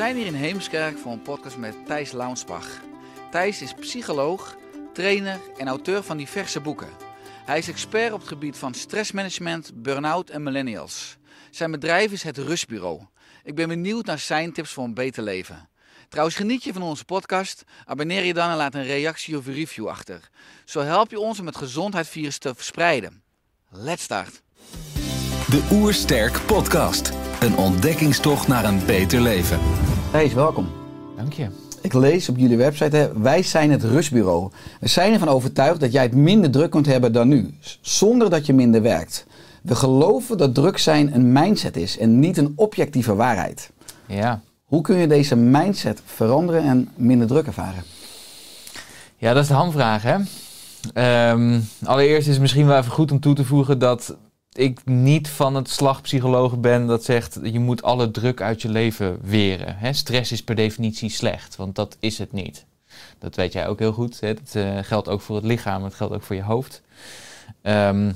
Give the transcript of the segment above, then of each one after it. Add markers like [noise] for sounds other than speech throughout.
Zijn hier in Heemskerk voor een podcast met Thijs Launsbach. Thijs is psycholoog, trainer en auteur van diverse boeken. Hij is expert op het gebied van stressmanagement, burn-out en millennials. Zijn bedrijf is het Rustbureau. Ik ben benieuwd naar zijn tips voor een beter leven. Trouwens, geniet je van onze podcast? Abonneer je dan en laat een reactie of review achter. Zo help je ons om het gezondheidsvirus te verspreiden. Let's start. De Oersterk Podcast. Een ontdekkingstocht naar een beter leven. Thijs, welkom. Dank je. Ik lees op jullie website, hè, wij zijn het rustbureau. We zijn ervan overtuigd dat jij het minder druk kunt hebben dan nu, zonder dat je minder werkt. We geloven dat druk zijn een mindset is en niet een objectieve waarheid. Ja. Hoe kun je deze mindset veranderen en minder druk ervaren? ja, dat is de hamvraag hè. Ehm, allereerst is het misschien wel even goed om toe te voegen dat ik niet van het slag psycholoog ben dat zegt je moet alle druk uit je leven weren. Hè? Stress is per definitie slecht, want dat is het niet. Dat weet jij ook heel goed. Hè? Dat eh, geldt ook voor het lichaam, het geldt ook voor je hoofd. Ehm,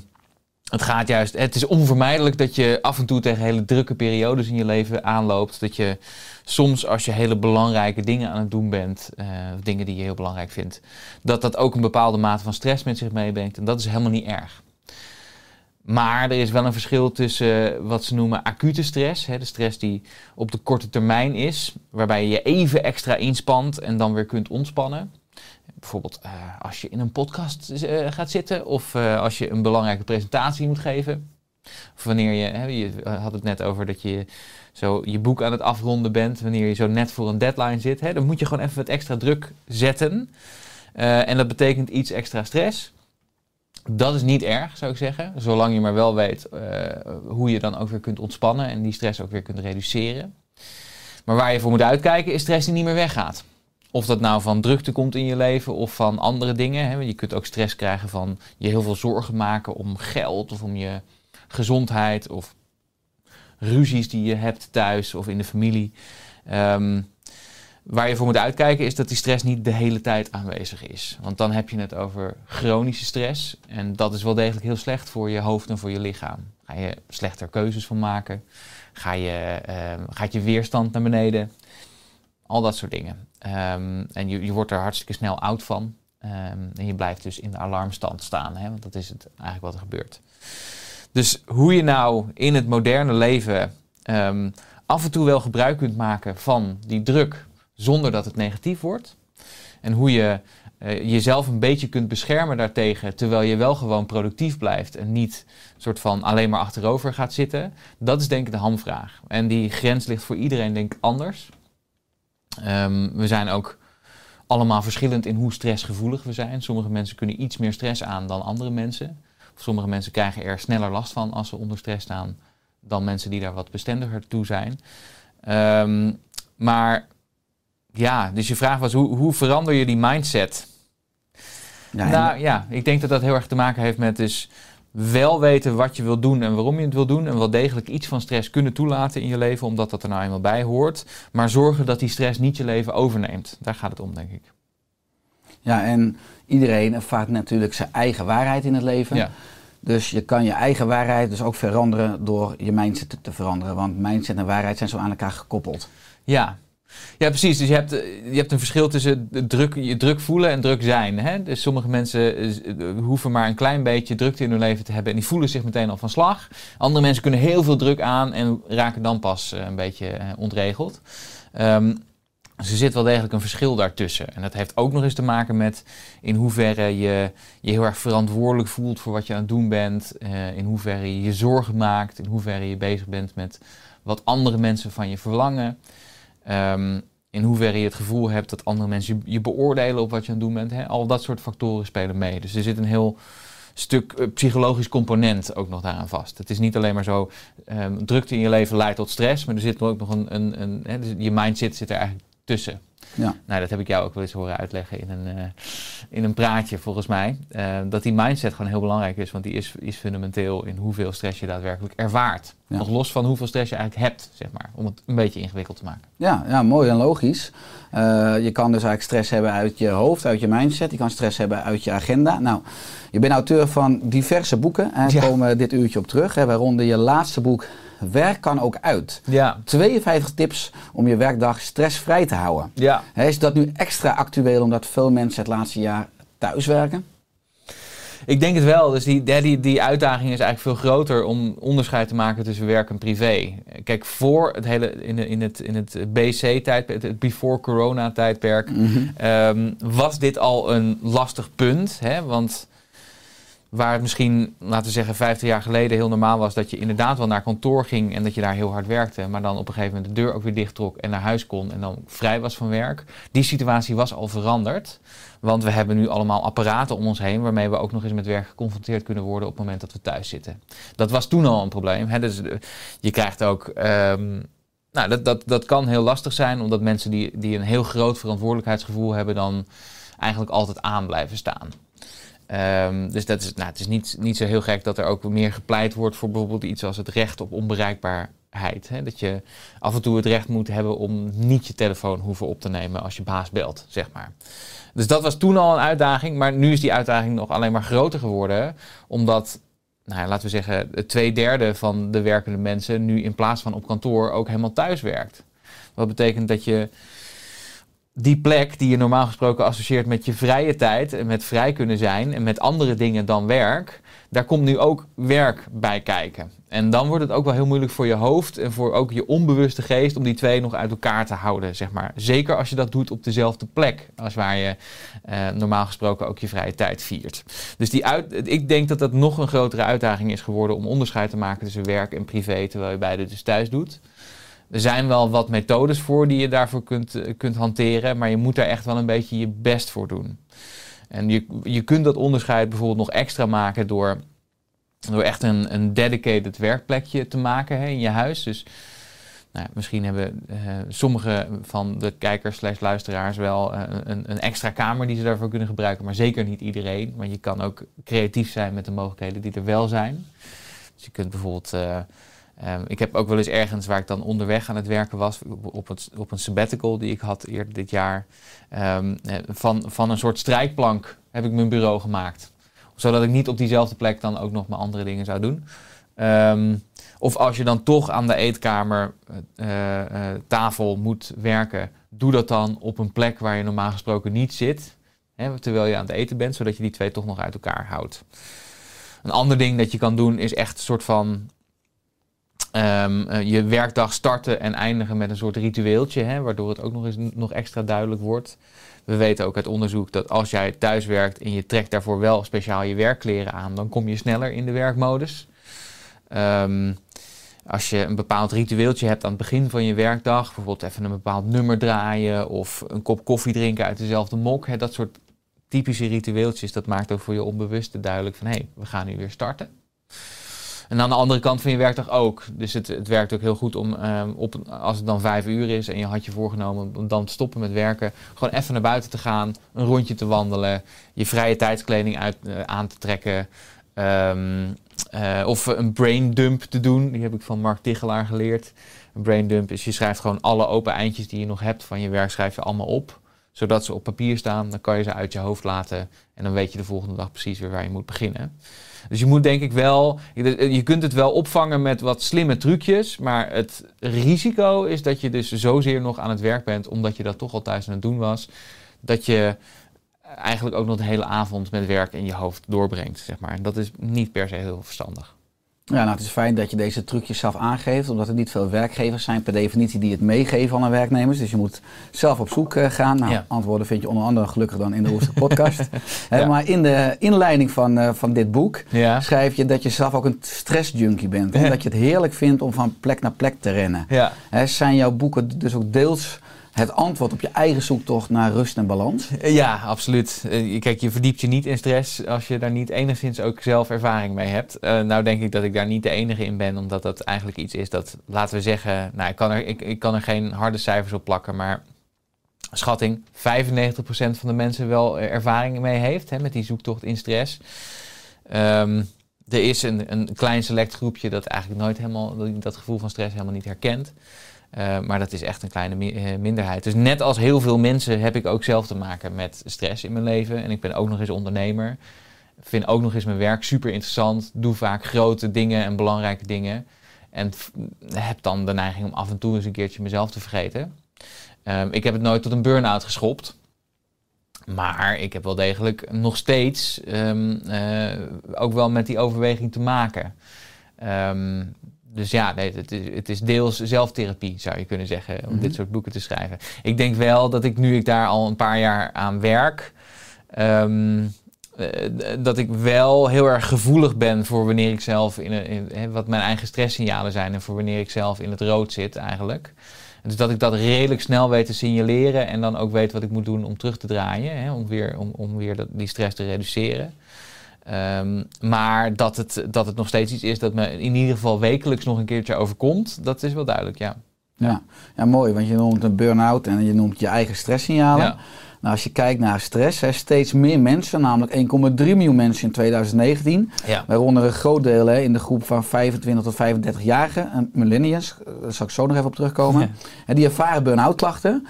het gaat juist, het is onvermijdelijk dat je af en toe tegen hele drukke periodes in je leven aanloopt. Dat je soms als je hele belangrijke dingen aan het doen bent, of dingen die je heel belangrijk vindt, dat dat ook een bepaalde mate van stress met zich meebrengt. En dat is helemaal niet erg. Maar er is wel een verschil tussen wat ze noemen acute stress, hè, de stress die op de korte termijn is, waarbij je je even extra inspant en dan weer kunt ontspannen. Bijvoorbeeld eh, als je in een podcast eh, gaat zitten of eh, als je een belangrijke presentatie moet geven. Of wanneer je, hè, je had het net over dat je zo je boek aan het afronden bent, wanneer je zo net voor een deadline zit. Hè, dan moet je gewoon even wat extra druk zetten. En dat betekent iets extra stress. Dat is niet erg, zou ik zeggen. Zolang je maar wel weet eh, hoe je dan ook weer kunt ontspannen en die stress ook weer kunt reduceren. Maar waar je voor moet uitkijken is stress die niet meer weggaat. Of dat nou van drukte komt in je leven of van andere dingen. Hè. Je kunt ook stress krijgen van je heel veel zorgen maken om geld of om je gezondheid of ruzies die je hebt thuis of in de familie. Ehm, waar je voor moet uitkijken is dat die stress niet de hele tijd aanwezig is. Want dan heb je het over chronische stress. En dat is wel degelijk heel slecht voor je hoofd en voor je lichaam. Ga je slechter keuzes van maken? Ga je, ehm, gaat je weerstand naar beneden? Al dat soort dingen. Ehm, en je, je wordt er hartstikke snel oud van. Ehm, en je blijft dus in de alarmstand staan. Hè? Want dat is het eigenlijk wat er gebeurt. Dus hoe je nou in het moderne leven af en toe wel gebruik kunt maken van die druk zonder dat het negatief wordt. En hoe je eh, jezelf een beetje kunt beschermen daartegen, terwijl je wel gewoon productief blijft en niet soort van alleen maar achterover gaat zitten. Dat is denk ik de hamvraag. En die grens ligt voor iedereen denk ik anders. Ehm, we zijn ook allemaal verschillend in hoe stressgevoelig we zijn. Sommige mensen kunnen iets meer stress aan dan andere mensen. Sommige mensen krijgen er sneller last van als ze onder stress staan dan mensen die daar wat bestendiger toe zijn. Ehm, maar ja, dus je vraag was hoe, hoe verander je die mindset? En- Nou ja, ik denk dat dat heel erg te maken heeft met dus wel weten wat je wil doen en waarom je het wil doen. En wel degelijk iets van stress kunnen toelaten in je leven, omdat dat er nou eenmaal bij hoort. Maar zorgen dat die stress niet je leven overneemt. Daar gaat het om, denk ik. ja, en iedereen ervaart natuurlijk zijn eigen waarheid in het leven. Ja. Dus je kan je eigen waarheid dus ook veranderen door je mindset te veranderen. Want mindset en waarheid zijn zo aan elkaar gekoppeld. Ja. Ja, precies. Dus je hebt, je hebt een verschil tussen druk, je druk voelen en druk zijn. Hè? Dus sommige mensen eh, hoeven maar een klein beetje drukte in hun leven te hebben en die voelen zich meteen al van slag. Andere mensen kunnen heel veel druk aan en raken dan pas eh, een beetje eh, ontregeld. Ehm, Dus er zit wel degelijk een verschil daartussen. En dat heeft ook nog eens te maken met in hoeverre je je heel erg verantwoordelijk voelt voor wat je aan het doen bent. in hoeverre je je zorgen maakt. In hoeverre je bezig bent met wat andere mensen van je verlangen. Ehm, in hoeverre je het gevoel hebt dat andere mensen je, beoordelen op wat je aan het doen bent. Hè? Al dat soort factoren spelen mee. Dus er zit een heel stuk eh, psychologisch component ook nog daaraan vast. Het is niet alleen maar zo, ehm, drukte in je leven leidt tot stress, maar er zit ook nog een, een, een hè, dus je mindset zit er eigenlijk tussen. Ja. Nou, dat heb ik jou ook wel eens horen uitleggen in een, eh, in een praatje volgens mij. Eh, dat die mindset gewoon heel belangrijk is, want die is, is fundamenteel in hoeveel stress je daadwerkelijk ervaart. Ja. Nog los van hoeveel stress je eigenlijk hebt, zeg maar, om het een beetje ingewikkeld te maken. Ja, ja, mooi en logisch. Eh, je kan dus eigenlijk stress hebben uit je hoofd, uit je mindset. Je kan stress hebben uit je agenda. Nou, je bent auteur van diverse boeken. En Ja. daar komen we dit uurtje op terug. Hè, waaronder je laatste boek Werk kan ook uit. Ja, 52 tips om je werkdag stressvrij te houden. ja. Is dat nu extra actueel omdat veel mensen het laatste jaar thuiswerken? Ik denk het wel. Dus die, die, die uitdaging is eigenlijk veel groter om onderscheid te maken tussen werk en privé. Kijk, voor het hele, in, de- in het, in het BC-tijdperk, het before corona-tijdperk, ehm, was dit al een lastig punt. Hè? Want waar het misschien, laten we zeggen, 50 jaar geleden heel normaal was dat je inderdaad wel naar kantoor ging en dat je daar heel hard werkte, maar dan op een gegeven moment de deur ook weer dicht trok en naar huis kon en dan vrij was van werk. Die situatie was al veranderd. Want we hebben nu allemaal apparaten om ons heen waarmee we ook nog eens met werk geconfronteerd kunnen worden op het moment dat we thuis zitten. Dat was toen al een probleem. Hè? Dus, eh, je krijgt ook. ehm, nou, dat, dat, dat kan heel lastig zijn, omdat mensen die, die een heel groot verantwoordelijkheidsgevoel hebben, dan eigenlijk altijd aan blijven staan. Ehm, dus dat is, nou, het is niet, niet zo heel gek dat er ook meer gepleit wordt voor bijvoorbeeld iets als het recht op onbereikbaarheid. Hè? Dat je af en toe het recht moet hebben om niet je telefoon hoeven op te nemen als je baas belt, zeg maar. Dus dat was toen al een uitdaging, maar nu is die uitdaging nog alleen maar groter geworden, omdat, nou ja, laten we zeggen, het twee derde van de werkende mensen nu in plaats van op kantoor ook helemaal thuis werkt. Wat betekent dat je die plek die je normaal gesproken associeert met je vrije tijd en met vrij kunnen zijn en met andere dingen dan werk, daar komt nu ook werk bij kijken. En dan wordt het ook wel heel moeilijk voor je hoofd en voor ook je onbewuste geest om die twee nog uit elkaar te houden, zeg maar. Zeker als je dat doet op dezelfde plek als waar je eh, normaal gesproken ook je vrije tijd viert. Dus die uit, ik denk dat dat nog een grotere uitdaging is geworden om onderscheid te maken tussen werk en privé, terwijl je beide dus thuis doet. Er zijn wel wat methodes voor die je daarvoor kunt, eh, kunt hanteren, maar je moet daar echt wel een beetje je best voor doen. En je, je kunt dat onderscheid bijvoorbeeld nog extra maken door, door echt een, een dedicated werkplekje te maken hè, in je huis. Dus nou, misschien hebben eh, sommige van de kijkers slash luisteraars wel eh, een, een extra kamer die ze daarvoor kunnen gebruiken, maar zeker niet iedereen. Want je kan ook creatief zijn met de mogelijkheden die er wel zijn. Dus je kunt bijvoorbeeld... Ehm, ik heb ook wel eens ergens waar ik dan onderweg aan het werken was, op, het, op een sabbatical die ik had eerder dit jaar, ehm, eh, van, van een soort strijkplank heb ik mijn bureau gemaakt. Zodat ik niet op diezelfde plek dan ook nog mijn andere dingen zou doen. Ehm, of als je dan toch aan de eetkamer eh, eh, tafel moet werken, doe dat dan op een plek waar je normaal gesproken niet zit. Hè, terwijl je aan het eten bent, zodat je die twee toch nog uit elkaar houdt. Een ander ding dat je kan doen is echt een soort van Ehm, eh, je werkdag starten en eindigen met een soort ritueeltje, hè, waardoor het ook nog eens nog extra duidelijk wordt. We weten ook uit onderzoek dat als jij thuis werkt en je trekt daarvoor wel speciaal je werkkleren aan, dan kom je sneller in de werkmodus. Ehm, als je een bepaald ritueeltje hebt aan het begin van je werkdag, bijvoorbeeld even een bepaald nummer draaien of een kop koffie drinken uit dezelfde mok, hè, dat soort typische ritueeltjes, dat maakt ook voor je onbewuste duidelijk van hé, hey, we gaan nu weer starten. En aan de andere kant van je werkdag ook. Dus het, het werkt ook heel goed om, ehm, op, als het dan vijf uur is en je had je voorgenomen om dan te stoppen met werken, gewoon even naar buiten te gaan, een rondje te wandelen, je vrije tijdskleding uit, eh, aan te trekken. ehm, eh, of een brain dump te doen. Die heb ik van Mark Tichelaar geleerd. Een brain dump is je schrijft gewoon alle open eindjes die je nog hebt van je werk, schrijf je allemaal op. Zodat ze op papier staan, dan kan je ze uit je hoofd laten. En dan weet je de volgende dag precies weer waar je moet beginnen. Dus je moet denk ik wel, je kunt het wel opvangen met wat slimme trucjes, maar het risico is dat je dus zozeer nog aan het werk bent, omdat je dat toch al thuis aan het doen was, dat je eigenlijk ook nog de hele avond met werk in je hoofd doorbrengt, zeg maar. En dat is niet per se heel verstandig. Ja, nou, het is fijn dat je deze trucjes zelf aangeeft, omdat er niet veel werkgevers zijn per definitie die het meegeven aan hun werknemers. Dus je moet zelf op zoek eh, gaan. Nou, Ja. antwoorden vind je onder andere gelukkig dan in de Oester podcast. [laughs] Maar in de inleiding van, eh, van dit boek Ja. schrijf je dat je zelf ook een stressjunkie bent. En Ja. dat je het heerlijk vindt om van plek naar plek te rennen. Zijn jouw boeken dus ook deels het antwoord op je eigen zoektocht naar rust en balans? Ja, absoluut. Eh, Kijk, je verdiept je niet in stress als je daar niet enigszins ook zelf ervaring mee hebt. Eh, nou denk ik dat ik daar niet de enige in ben, omdat dat eigenlijk iets is dat, laten we zeggen, nou ik kan er, ik, ik kan er geen harde cijfers op plakken, maar schatting 95% van de mensen wel ervaring mee heeft hè, met die zoektocht in stress. Ehm, er is een, een klein select groepje dat eigenlijk nooit helemaal dat gevoel van stress helemaal niet herkent. Uh, maar dat is echt een kleine uh, minderheid. Dus net als heel veel mensen heb ik ook zelf te maken met stress in mijn leven. En ik ben ook nog eens ondernemer. Vind ook nog eens mijn werk super interessant. Doe vaak grote dingen en belangrijke dingen. En heb dan de neiging om af en toe eens een keertje mezelf te vergeten. Um, ik heb het nooit tot een burn-out geschopt. Maar ik heb wel degelijk nog steeds um, uh, ook wel met die overweging te maken. Um, dus ja, nee, het, is, het is deels zelftherapie, zou je kunnen zeggen, om mm -hmm. dit soort boeken te schrijven. Ik denk wel dat ik nu ik daar al een paar jaar aan werk, um, uh, dat ik wel heel erg gevoelig ben voor wanneer ik zelf in, een, in, wat mijn eigen stresssignalen zijn en voor wanneer ik zelf in het rood zit eigenlijk. Dus dat ik dat redelijk snel weet te signaleren en dan ook weet wat ik moet doen om terug te draaien, hè, om weer, om, om weer dat, die stress te reduceren. Um, maar dat het, dat het nog steeds iets is dat me in ieder geval wekelijks nog een keertje overkomt, dat is wel duidelijk, ja. Ja, ja mooi, want je noemt een burn-out en je noemt je eigen stresssignalen. Ja. Nou, als je kijkt naar stress, hè, steeds meer mensen, namelijk 1,3 miljoen mensen in 2019, ja. waaronder een groot deel hè, in de groep van 25 tot 35-jarigen, millennials, daar zal ik zo nog even op terugkomen, ja. en die ervaren burn-out klachten.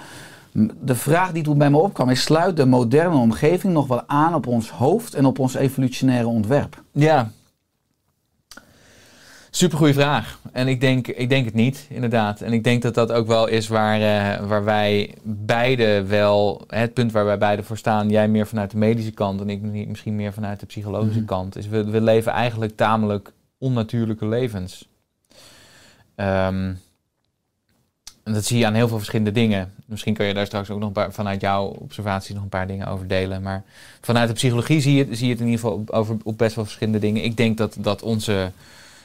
De vraag die toen bij me opkwam is, sluit de moderne omgeving nog wel aan op ons hoofd en op ons evolutionaire ontwerp? Ja. Supergoeie vraag. En ik denk, ik denk het niet, inderdaad. En ik denk dat dat ook wel is waar, uh, waar wij beide wel, het punt waar wij beide voor staan, jij meer vanuit de medische kant en ik misschien meer vanuit de psychologische mm -hmm. kant, is we, we leven eigenlijk tamelijk onnatuurlijke levens. Um, en dat zie je aan heel veel verschillende dingen. Misschien kun je daar straks ook nog een paar, vanuit jouw observatie nog een paar dingen over delen. Maar vanuit de psychologie zie je, het in ieder geval op, over, op best wel verschillende dingen. Ik denk dat, dat onze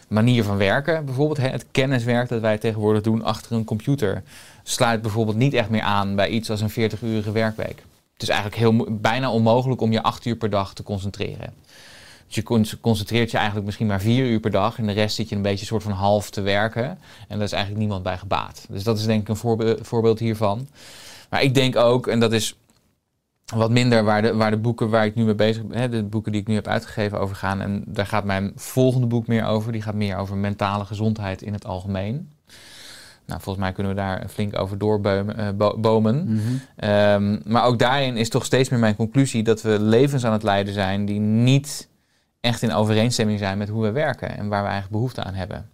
manier van werken, bijvoorbeeld het kenniswerk dat wij tegenwoordig doen achter een computer, sluit bijvoorbeeld niet echt meer aan bij iets als een 40-urige werkweek. Het is eigenlijk heel, bijna onmogelijk om je acht uur per dag te concentreren. Dus je concentreert je eigenlijk misschien maar vier uur per dag. En de rest zit je een beetje soort van half te werken. En daar is eigenlijk niemand bij gebaat. Dus dat is denk ik een voorbe voorbeeld hiervan. Maar ik denk ook, en dat is wat minder waar de, waar de boeken waar ik nu mee bezig ben, de boeken die ik nu heb uitgegeven over gaan. En daar gaat mijn volgende boek meer over. Die gaat meer over mentale gezondheid in het algemeen. Nou, volgens mij kunnen we daar flink over doorbomen. Bo bomen. Mm -hmm. um, maar ook daarin is toch steeds meer mijn conclusie dat we levens aan het leiden zijn die niet echt in overeenstemming zijn met hoe we werken en waar we eigenlijk behoefte aan hebben.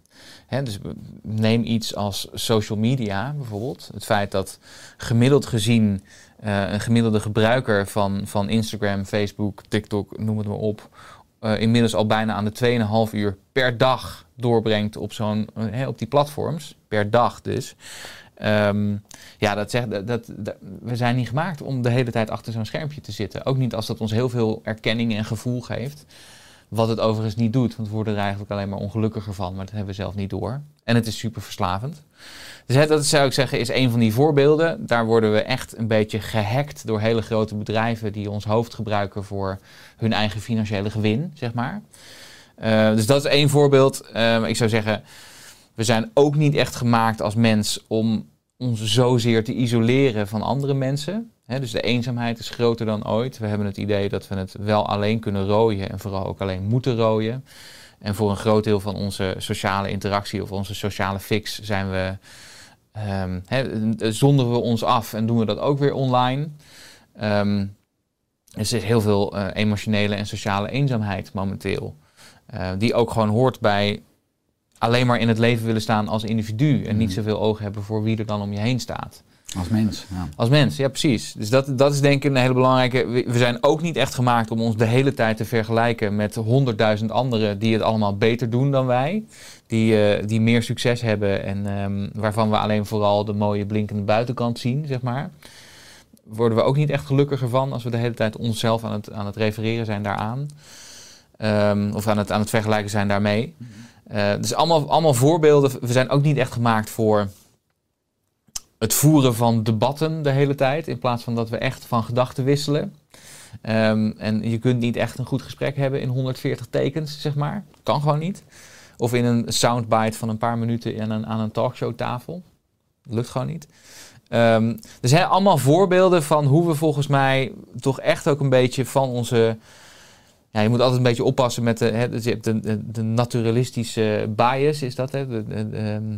Dus neem iets als social media bijvoorbeeld. Het feit dat gemiddeld gezien uh, een gemiddelde gebruiker van, van Instagram, Facebook, TikTok, noem het maar op, uh, inmiddels al bijna aan de 2,5 uur per dag doorbrengt op, zo'n, uh, op die platforms. Per dag dus. Um, ja, dat zegt, dat, dat, dat, we zijn niet gemaakt om de hele tijd achter zo'n schermpje te zitten. Ook niet als dat ons heel veel erkenning en gevoel geeft. Wat het overigens niet doet, want we worden er eigenlijk alleen maar ongelukkiger van, maar dat hebben we zelf niet door. En het is super verslavend. Dus dat zou ik zeggen is een van die voorbeelden. Daar worden we echt een beetje gehackt door hele grote bedrijven die ons hoofd gebruiken voor hun eigen financiële gewin, zeg maar. Uh, dus dat is één voorbeeld. Uh, ik zou zeggen, we zijn ook niet echt gemaakt als mens om ons zozeer te isoleren van andere mensen. He, dus de eenzaamheid is groter dan ooit. We hebben het idee dat we het wel alleen kunnen rooien en vooral ook alleen moeten rooien. En voor een groot deel van onze sociale interactie of onze sociale fix zijn we, um, he, zonderen we ons af en doen we dat ook weer online. Um, er is heel veel uh, emotionele en sociale eenzaamheid momenteel. Uh, die ook gewoon hoort bij alleen maar in het leven willen staan als individu. En niet zoveel oog hebben voor wie er dan om je heen staat. Als mens, ja. Als mens, ja precies. Dus dat, dat is denk ik een hele belangrijke. We zijn ook niet echt gemaakt om ons de hele tijd te vergelijken met honderdduizend anderen die het allemaal beter doen dan wij. Die, eh, die meer succes hebben en ehm, waarvan we alleen vooral de mooie blinkende buitenkant zien, zeg maar. Worden we ook niet echt gelukkiger van als we de hele tijd onszelf aan het, aan het refereren zijn daaraan. Ehm, of aan het, aan het vergelijken zijn daarmee. Eh, dus allemaal, allemaal voorbeelden. We zijn ook niet echt gemaakt voor het voeren van debatten de hele tijd. In plaats van dat we echt van gedachten wisselen. Ehm, en je kunt niet echt een goed gesprek hebben in 140 tekens, zeg maar. Kan gewoon niet. Of in een soundbite van een paar minuten aan een, aan een talkshowtafel. Lukt gewoon niet. Ehm, er zijn allemaal voorbeelden van hoe we volgens mij toch echt ook een beetje van onze. Ja, je moet altijd een beetje oppassen met de, dus je de, de, de naturalistische bias, is dat. Hè? De-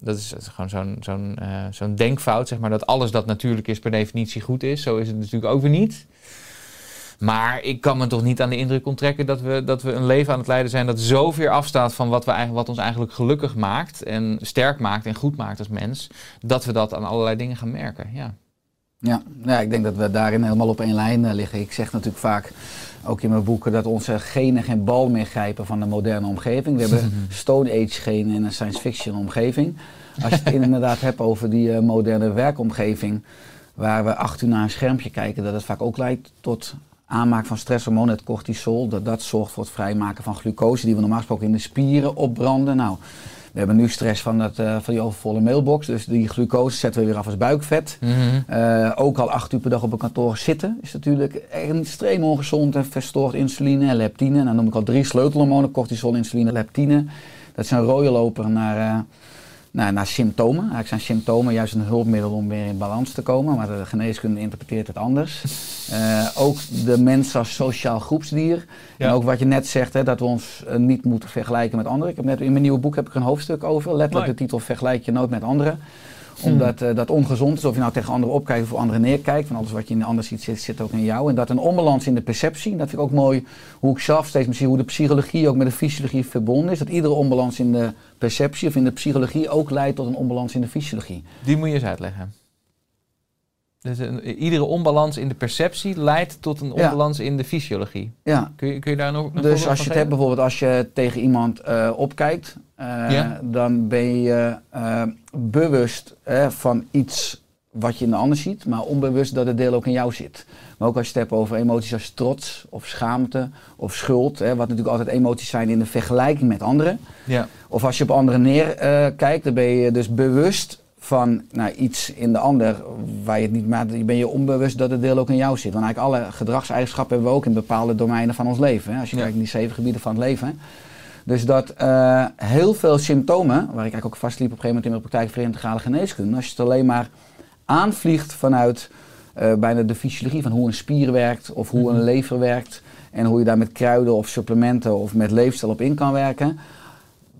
dat is gewoon zo'n zo'n eh, zo'n denkfout, zeg maar, dat alles dat natuurlijk is per definitie goed is. Zo is het natuurlijk ook weer niet. Maar ik kan me toch niet aan de indruk onttrekken dat we, dat we een leven aan het leiden zijn dat zo ver afstaat van wat, we eigenlijk, wat ons eigenlijk gelukkig maakt en sterk maakt en goed maakt als mens, dat we dat aan allerlei dingen gaan merken. Ja. Ja, ja, ik denk dat we daarin helemaal op één lijn eh, liggen. Ik zeg natuurlijk vaak, ook in mijn boeken, dat onze genen geen bal meer grijpen van de moderne omgeving. We hebben [laughs] Stone Age genen in een science fiction omgeving. Als je het inderdaad hebt over die eh, moderne werkomgeving, waar we acht uur naar een schermpje kijken, dat het vaak ook leidt tot aanmaak van stresshormoon, het cortisol. Dat, dat zorgt voor het vrijmaken van glucose, die we normaal gesproken in de spieren opbranden. Nou, we hebben nu stress van, dat, eh, van die overvolle mailbox, dus die glucose zetten we weer af als buikvet. Eh, ook al acht uur per dag op een kantoor zitten is natuurlijk echt extreem ongezond en verstoort insuline en leptine. En dan noem ik al drie sleutelhormonen, cortisol, insuline, leptine. Dat een rode loper naar, eh, naar, naar symptomen. Eigenlijk zijn symptomen juist een hulpmiddel om weer in balans te komen, maar de geneeskunde interpreteert het anders. [laughs] Eh, ook de mens als sociaal groepsdier. En ook wat je net zegt, hè, dat we ons eh, niet moeten vergelijken met anderen. Ik heb net in mijn nieuwe boek heb ik een hoofdstuk over. Letterlijk de titel Vergelijk je nooit met anderen omdat eh, dat ongezond is, of je nou tegen anderen opkijkt of voor anderen neerkijkt. Van alles wat je in de ander ziet, zit, zit ook in jou. En dat een onbalans in de perceptie, dat vind ik ook mooi hoe ik zelf steeds zie hoe de psychologie ook met de fysiologie verbonden is. Dat iedere onbalans in de perceptie of in de psychologie ook leidt tot een onbalans in de fysiologie. Die moet je eens uitleggen. Dus een- iedere onbalans in de perceptie leidt tot een Ja. onbalans in de fysiologie. Ja, Kun je, kun je daar nog een dus als je het hebt bijvoorbeeld als je tegen iemand eh, opkijkt, eh, Ja. dan ben je eh, bewust van iets wat je in de ander ziet, maar onbewust dat het deel ook in jou zit. Maar ook als je het hebt over emoties als trots of schaamte of schuld, hè, wat natuurlijk altijd emoties zijn in de vergelijking met anderen. Ja. Of als je op anderen neerkijkt, kijkt, dan ben je dus bewust van nou, iets in de ander waar je het niet maakt. Ben je onbewust dat het deel ook in jou zit. Want eigenlijk alle gedragseigenschappen hebben we ook in bepaalde domeinen van ons leven. Hè? Als je Ja. kijkt naar die zeven gebieden van het leven. Dus dat eh, heel veel symptomen, waar ik eigenlijk ook vastliep op een gegeven moment in mijn praktijk voor integrale geneeskunde. Als je het alleen maar aanvliegt vanuit eh, bijna de fysiologie van hoe een spier werkt of hoe een lever werkt. En hoe je daar met kruiden of supplementen of met leefstijl op in kan werken.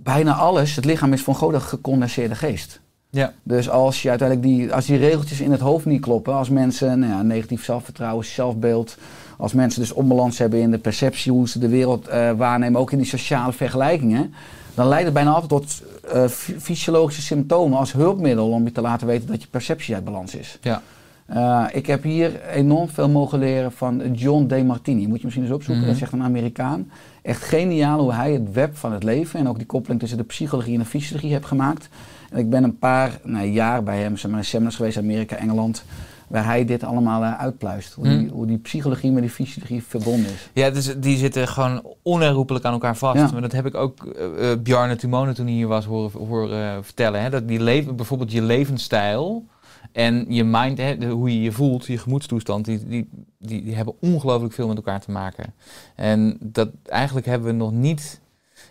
Bijna alles, het lichaam is van God een gecondenseerde geest. Ja. Dus als je uiteindelijk die, als die regeltjes in het hoofd niet kloppen, als mensen nou ja, negatief zelfvertrouwen, zelfbeeld, als mensen dus onbalans hebben in de perceptie hoe ze de wereld eh, waarnemen, ook in die sociale vergelijkingen, dan leidt het bijna altijd tot eh, fy- fysiologische symptomen als hulpmiddel om je te laten weten dat je perceptie uit balans is. Ja. Eh, ik heb hier enorm veel mogen leren van John De Martini. Moet je misschien eens opzoeken, Mhm. dat echt een Amerikaan. Echt geniaal hoe hij het web van het leven en ook die koppeling tussen de psychologie en de fysiologie heeft gemaakt. En ik ben een paar nou, jaar bij hem in seminars geweest, Amerika, Engeland, waar hij dit allemaal eh, uitpluist. Hoe, die, Mhm. hoe die psychologie met die fysiologie verbonden is. Ja, dus die zitten gewoon onherroepelijk aan elkaar vast. Ja. Maar dat heb ik ook eh, Bjarne Tumone toen hij hier was horen, horen vertellen. Hè? Dat die leven, bijvoorbeeld je levensstijl en je mind, hè, de- hoe je je voelt, je gemoedstoestand, die, die, die, die hebben ongelooflijk veel met elkaar te maken. En dat eigenlijk hebben we nog niet.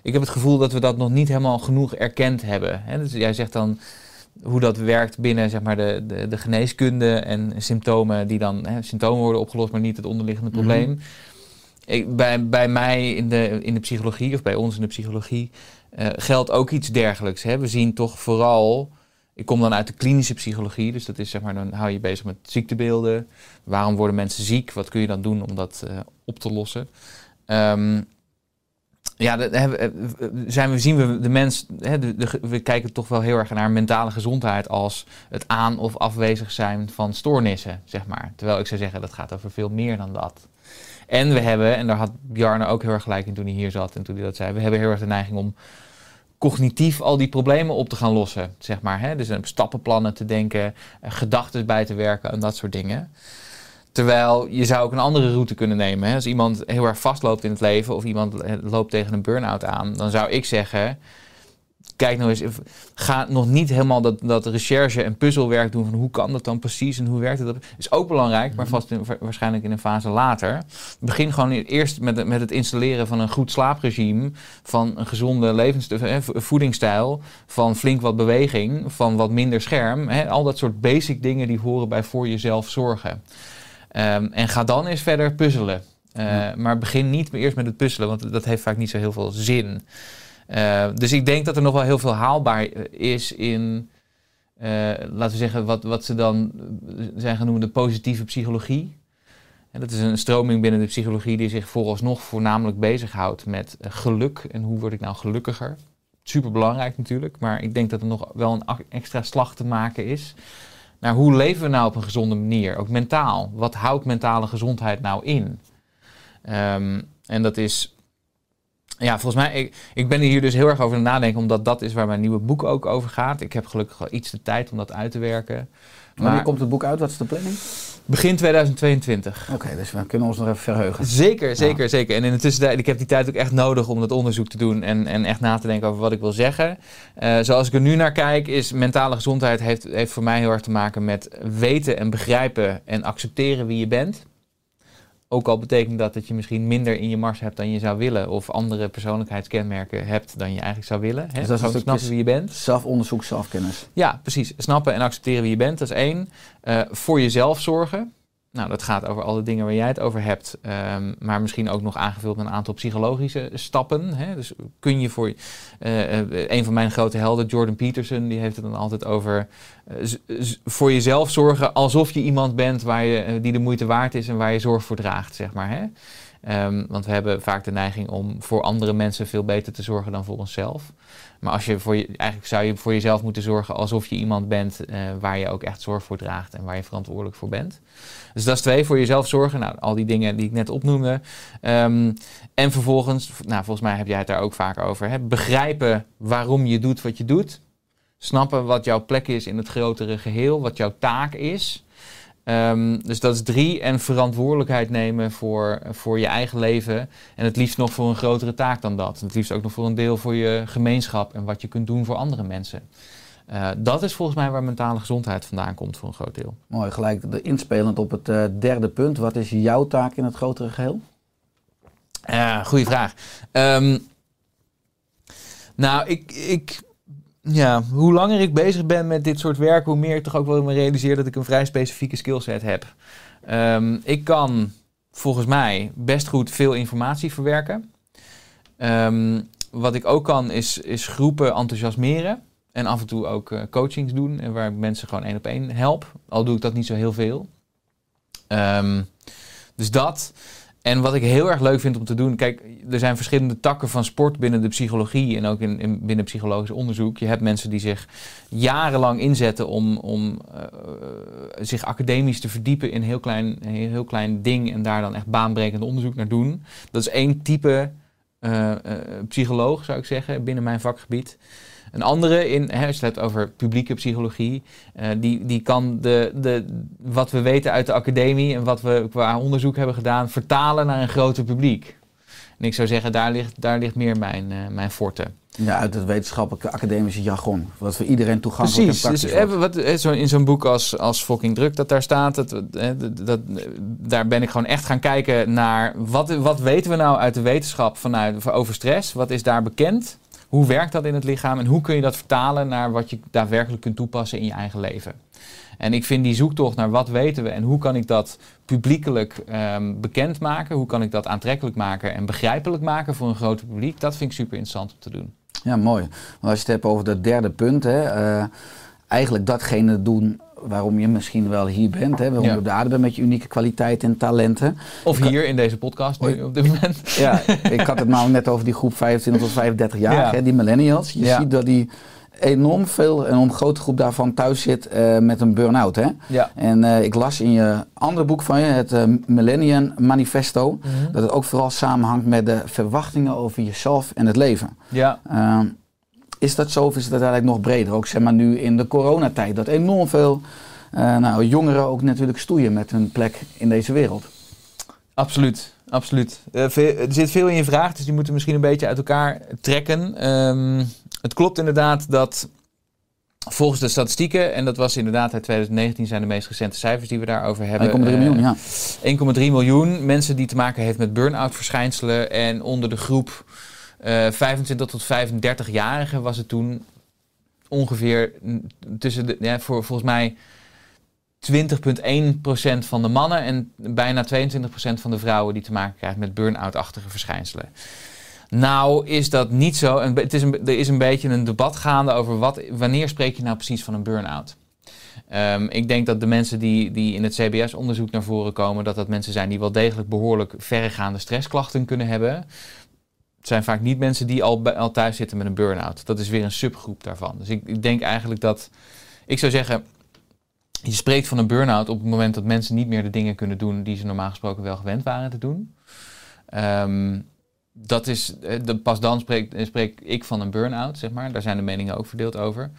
Ik heb het gevoel dat we dat nog niet helemaal genoeg erkend hebben. Hè? Dus jij zegt dan hoe dat werkt binnen zeg maar, de, de, de geneeskunde en symptomen die dan hè, symptomen worden opgelost, maar niet het onderliggende Mhm. probleem. Ik, bij, bij mij in de, in de psychologie, of bij ons in de psychologie, eh, geldt ook iets dergelijks. Hè? We zien toch vooral. Ik kom dan uit de klinische psychologie, dus dat is zeg maar, dan hou je bezig met ziektebeelden. Waarom worden mensen ziek? Wat kun je dan doen om dat eh, op te lossen? Ehm, ja, eh, zijn we, zien we de mens, hè, we kijken toch wel heel erg naar mentale gezondheid als het aan- of afwezig zijn van stoornissen, zeg maar. Terwijl ik zou zeggen, dat gaat over veel meer dan dat. En we hebben, en daar had Bjarne ook heel erg gelijk in toen hij hier zat en toen hij dat zei, we hebben heel erg de neiging om cognitief al die problemen op te gaan lossen, zeg maar. Hè? Dus stappenplannen te denken, gedachten bij te werken en dat soort dingen. Terwijl je zou ook een andere route kunnen nemen. Hè? Als iemand heel erg vastloopt in het leven of iemand eh, loopt tegen een burn-out aan, dan zou ik zeggen: kijk nou eens, ga nog niet helemaal dat, dat recherche en puzzelwerk doen van hoe kan dat dan precies en hoe werkt het. Is ook belangrijk, maar vast in- wa- waarschijnlijk in een fase later. Begin gewoon eerst met, het- met het installeren van een goed slaapregime, van een gezonde levens, eh, vo- voedingsstijl, van flink wat beweging, van wat minder scherm. Hè? Al dat soort basic dingen die horen bij voor jezelf zorgen. Ehm, en ga dan eens verder puzzelen. Eh, Ja. Maar begin niet eerst met het puzzelen, want dat heeft vaak niet zo heel veel zin. Eh, dus ik denk dat er nog wel heel veel haalbaar eh, is in, eh, laten we zeggen, wat, wat ze dan zijn genoemd de positieve psychologie. En dat is een stroming binnen de psychologie die zich vooralsnog voornamelijk bezighoudt met geluk en hoe word ik nou gelukkiger. Super belangrijk natuurlijk, maar ik denk dat er nog wel een extra slag te maken is naar hoe leven we nou op een gezonde manier, ook mentaal. Wat houdt mentale gezondheid nou in? Ehm, en dat is, ja, volgens mij, ik, ik ben hier dus heel erg over nadenken, omdat dat is waar mijn nieuwe boek ook over gaat. Ik heb gelukkig wel iets de tijd om dat uit te werken. Wanneer komt het boek uit? Wat is de planning? begin 2022. Oké, dus we kunnen ons nog even verheugen. Zeker, zeker, zeker. En in de tussentijd, ik heb die tijd ook echt nodig om dat onderzoek te doen en, en echt na te denken over wat ik wil zeggen. Eh, zoals ik er nu naar kijk, is mentale gezondheid heeft, heeft voor mij heel erg te maken met weten en begrijpen en accepteren wie je bent. Ook al betekent dat dat je misschien minder in je mars hebt dan je zou willen, of andere persoonlijkheidskenmerken hebt dan je eigenlijk zou willen. Hè? Dus dat is snappen wie je bent. Zelfonderzoek, zelfkennis. Ja, precies. Snappen en accepteren wie je bent, dat is één. Eh, voor jezelf zorgen. Nou, dat gaat over alle dingen waar jij het over hebt. ehm, maar misschien ook nog aangevuld met een aantal psychologische stappen. Hè? Dus kun je voor... eh, een van mijn grote helden, Jordan Peterson, die heeft het dan altijd over... eh, voor jezelf zorgen alsof je iemand bent waar je, die de moeite waard is en waar je zorg voor draagt, zeg maar. Hè? Ehm, want we hebben vaak de neiging om voor andere mensen veel beter te zorgen dan voor onszelf. Maar als je voor je, eigenlijk zou je voor jezelf moeten zorgen alsof je iemand bent eh, waar je ook echt zorg voor draagt en waar je verantwoordelijk voor bent. Dus dat is twee, voor jezelf zorgen. Nou, al die dingen die ik net opnoemde. Ehm, en vervolgens, nou, volgens mij heb jij het daar ook vaak over. Hè? Begrijpen waarom je doet wat je doet. Snappen wat jouw plek is in het grotere geheel, wat jouw taak is. Ehm, dus dat is drie. En verantwoordelijkheid nemen voor, voor je eigen leven. En het liefst nog voor een grotere taak dan dat. Het liefst ook nog voor een deel voor je gemeenschap en wat je kunt doen voor andere mensen. Eh, dat is volgens mij waar mentale gezondheid vandaan komt voor een groot deel. Mooi, gelijk de inspelend op het eh, derde punt. Wat is jouw taak in het grotere geheel? Ja, goede vraag. Ehm, nou, ik, ik, ja, hoe langer ik bezig ben met dit soort werk, hoe meer ik toch ook wel me realiseer dat ik een vrij specifieke skillset heb. Ehm, ik kan volgens mij best goed veel informatie verwerken. Ehm, wat ik ook kan is, is groepen enthousiasmeren. En af en toe ook eh, coachings doen. En waar ik mensen gewoon één op één help. Al doe ik dat niet zo heel veel. Ehm, dus dat. En wat ik heel erg leuk vind om te doen. Kijk, er zijn verschillende takken van sport binnen de psychologie. En ook in, in, binnen psychologisch onderzoek. Je hebt mensen die zich jarenlang inzetten om, om eh, zich academisch te verdiepen in heel klein, heel klein ding. En daar dan echt baanbrekend onderzoek naar doen. Dat is één type eh, eh, psycholoog, zou ik zeggen, binnen mijn vakgebied. Een andere, in, hè, als je het hebt over publieke psychologie, eh, die, die kan de, de, wat we weten uit de academie en wat we qua onderzoek hebben gedaan, vertalen naar een groter publiek. En ik zou zeggen, daar ligt, daar ligt meer mijn, eh, mijn forte. Ja, uit het wetenschappelijke academische jargon. Wat voor iedereen toegankelijk Precies. en Dus praktisch wordt. wat, zo in zo'n boek als, als Fucking Druk dat daar staat, dat, dat, dat, daar ben ik gewoon echt gaan kijken naar wat, wat weten we nou uit de wetenschap vanuit, over stress? Wat is daar bekend? Hoe werkt dat in het lichaam en hoe kun je dat vertalen naar wat je daadwerkelijk kunt toepassen in je eigen leven? En ik vind die zoektocht naar wat weten we en hoe kan ik dat publiekelijk ehm, bekendmaken, hoe kan ik dat aantrekkelijk maken en begrijpelijk maken voor een groter publiek, dat vind ik super interessant om te doen. Ja, mooi. Want als je het hebt over dat derde punt, hè, eh, eigenlijk datgene doen waarom je misschien wel hier bent. Hè, waarom Ja. je op de aarde bent met je unieke kwaliteiten en talenten. Of hier in deze podcast nu op dit moment. [laughs] Ja, ik had het nou net over die groep 25 tot 35 jaar, Ja. hè, die millennials. Je Ja. ziet dat die enorm veel, een enorm grote groep daarvan thuis zit eh, met een burn-out. Hè? Ja. En eh, ik las in je andere boek van je, het eh, Millennium Manifesto, Mhm. dat het ook vooral samenhangt met de verwachtingen over jezelf en het leven. Ja. Is dat zo of is het uiteindelijk nog breder? Ook zeg maar nu in de coronatijd, dat enorm veel uh, nou, jongeren ook natuurlijk stoeien met hun plek in deze wereld. Absoluut, absoluut. Uh, veel, er zit veel in je vraag, dus die moeten we misschien een beetje uit elkaar trekken. Um, het klopt inderdaad dat volgens de statistieken, en dat was inderdaad uit 2019 zijn de meest recente cijfers die we daarover hebben. 1,3 miljoen, ja. 1,3 miljoen mensen die te maken heeft met burn-out verschijnselen. En onder de groep 25 tot 35-jarigen was het toen ongeveer tussen de, ja, voor volgens mij 20,1% van de mannen en bijna 22% van de vrouwen die te maken krijgen met burn-out-achtige verschijnselen. Nou is dat niet zo. En het is er is een beetje een debat gaande over wat, wanneer spreek je nou precies van een burn-out. Um, ik denk dat de mensen die, die in het CBS-onderzoek naar voren komen, dat dat mensen zijn die wel degelijk behoorlijk verregaande stressklachten kunnen hebben. Het zijn vaak niet mensen die al, al thuis zitten met een burn-out. Dat is weer een subgroep daarvan. Dus ik, ik denk eigenlijk dat, ik zou zeggen, je spreekt van een burn-out op het moment dat mensen niet meer de dingen kunnen doen die ze normaal gesproken wel gewend waren te doen. Um, dat is, pas dan spreek, spreek ik van een burn-out, zeg maar. Daar zijn de meningen ook verdeeld over.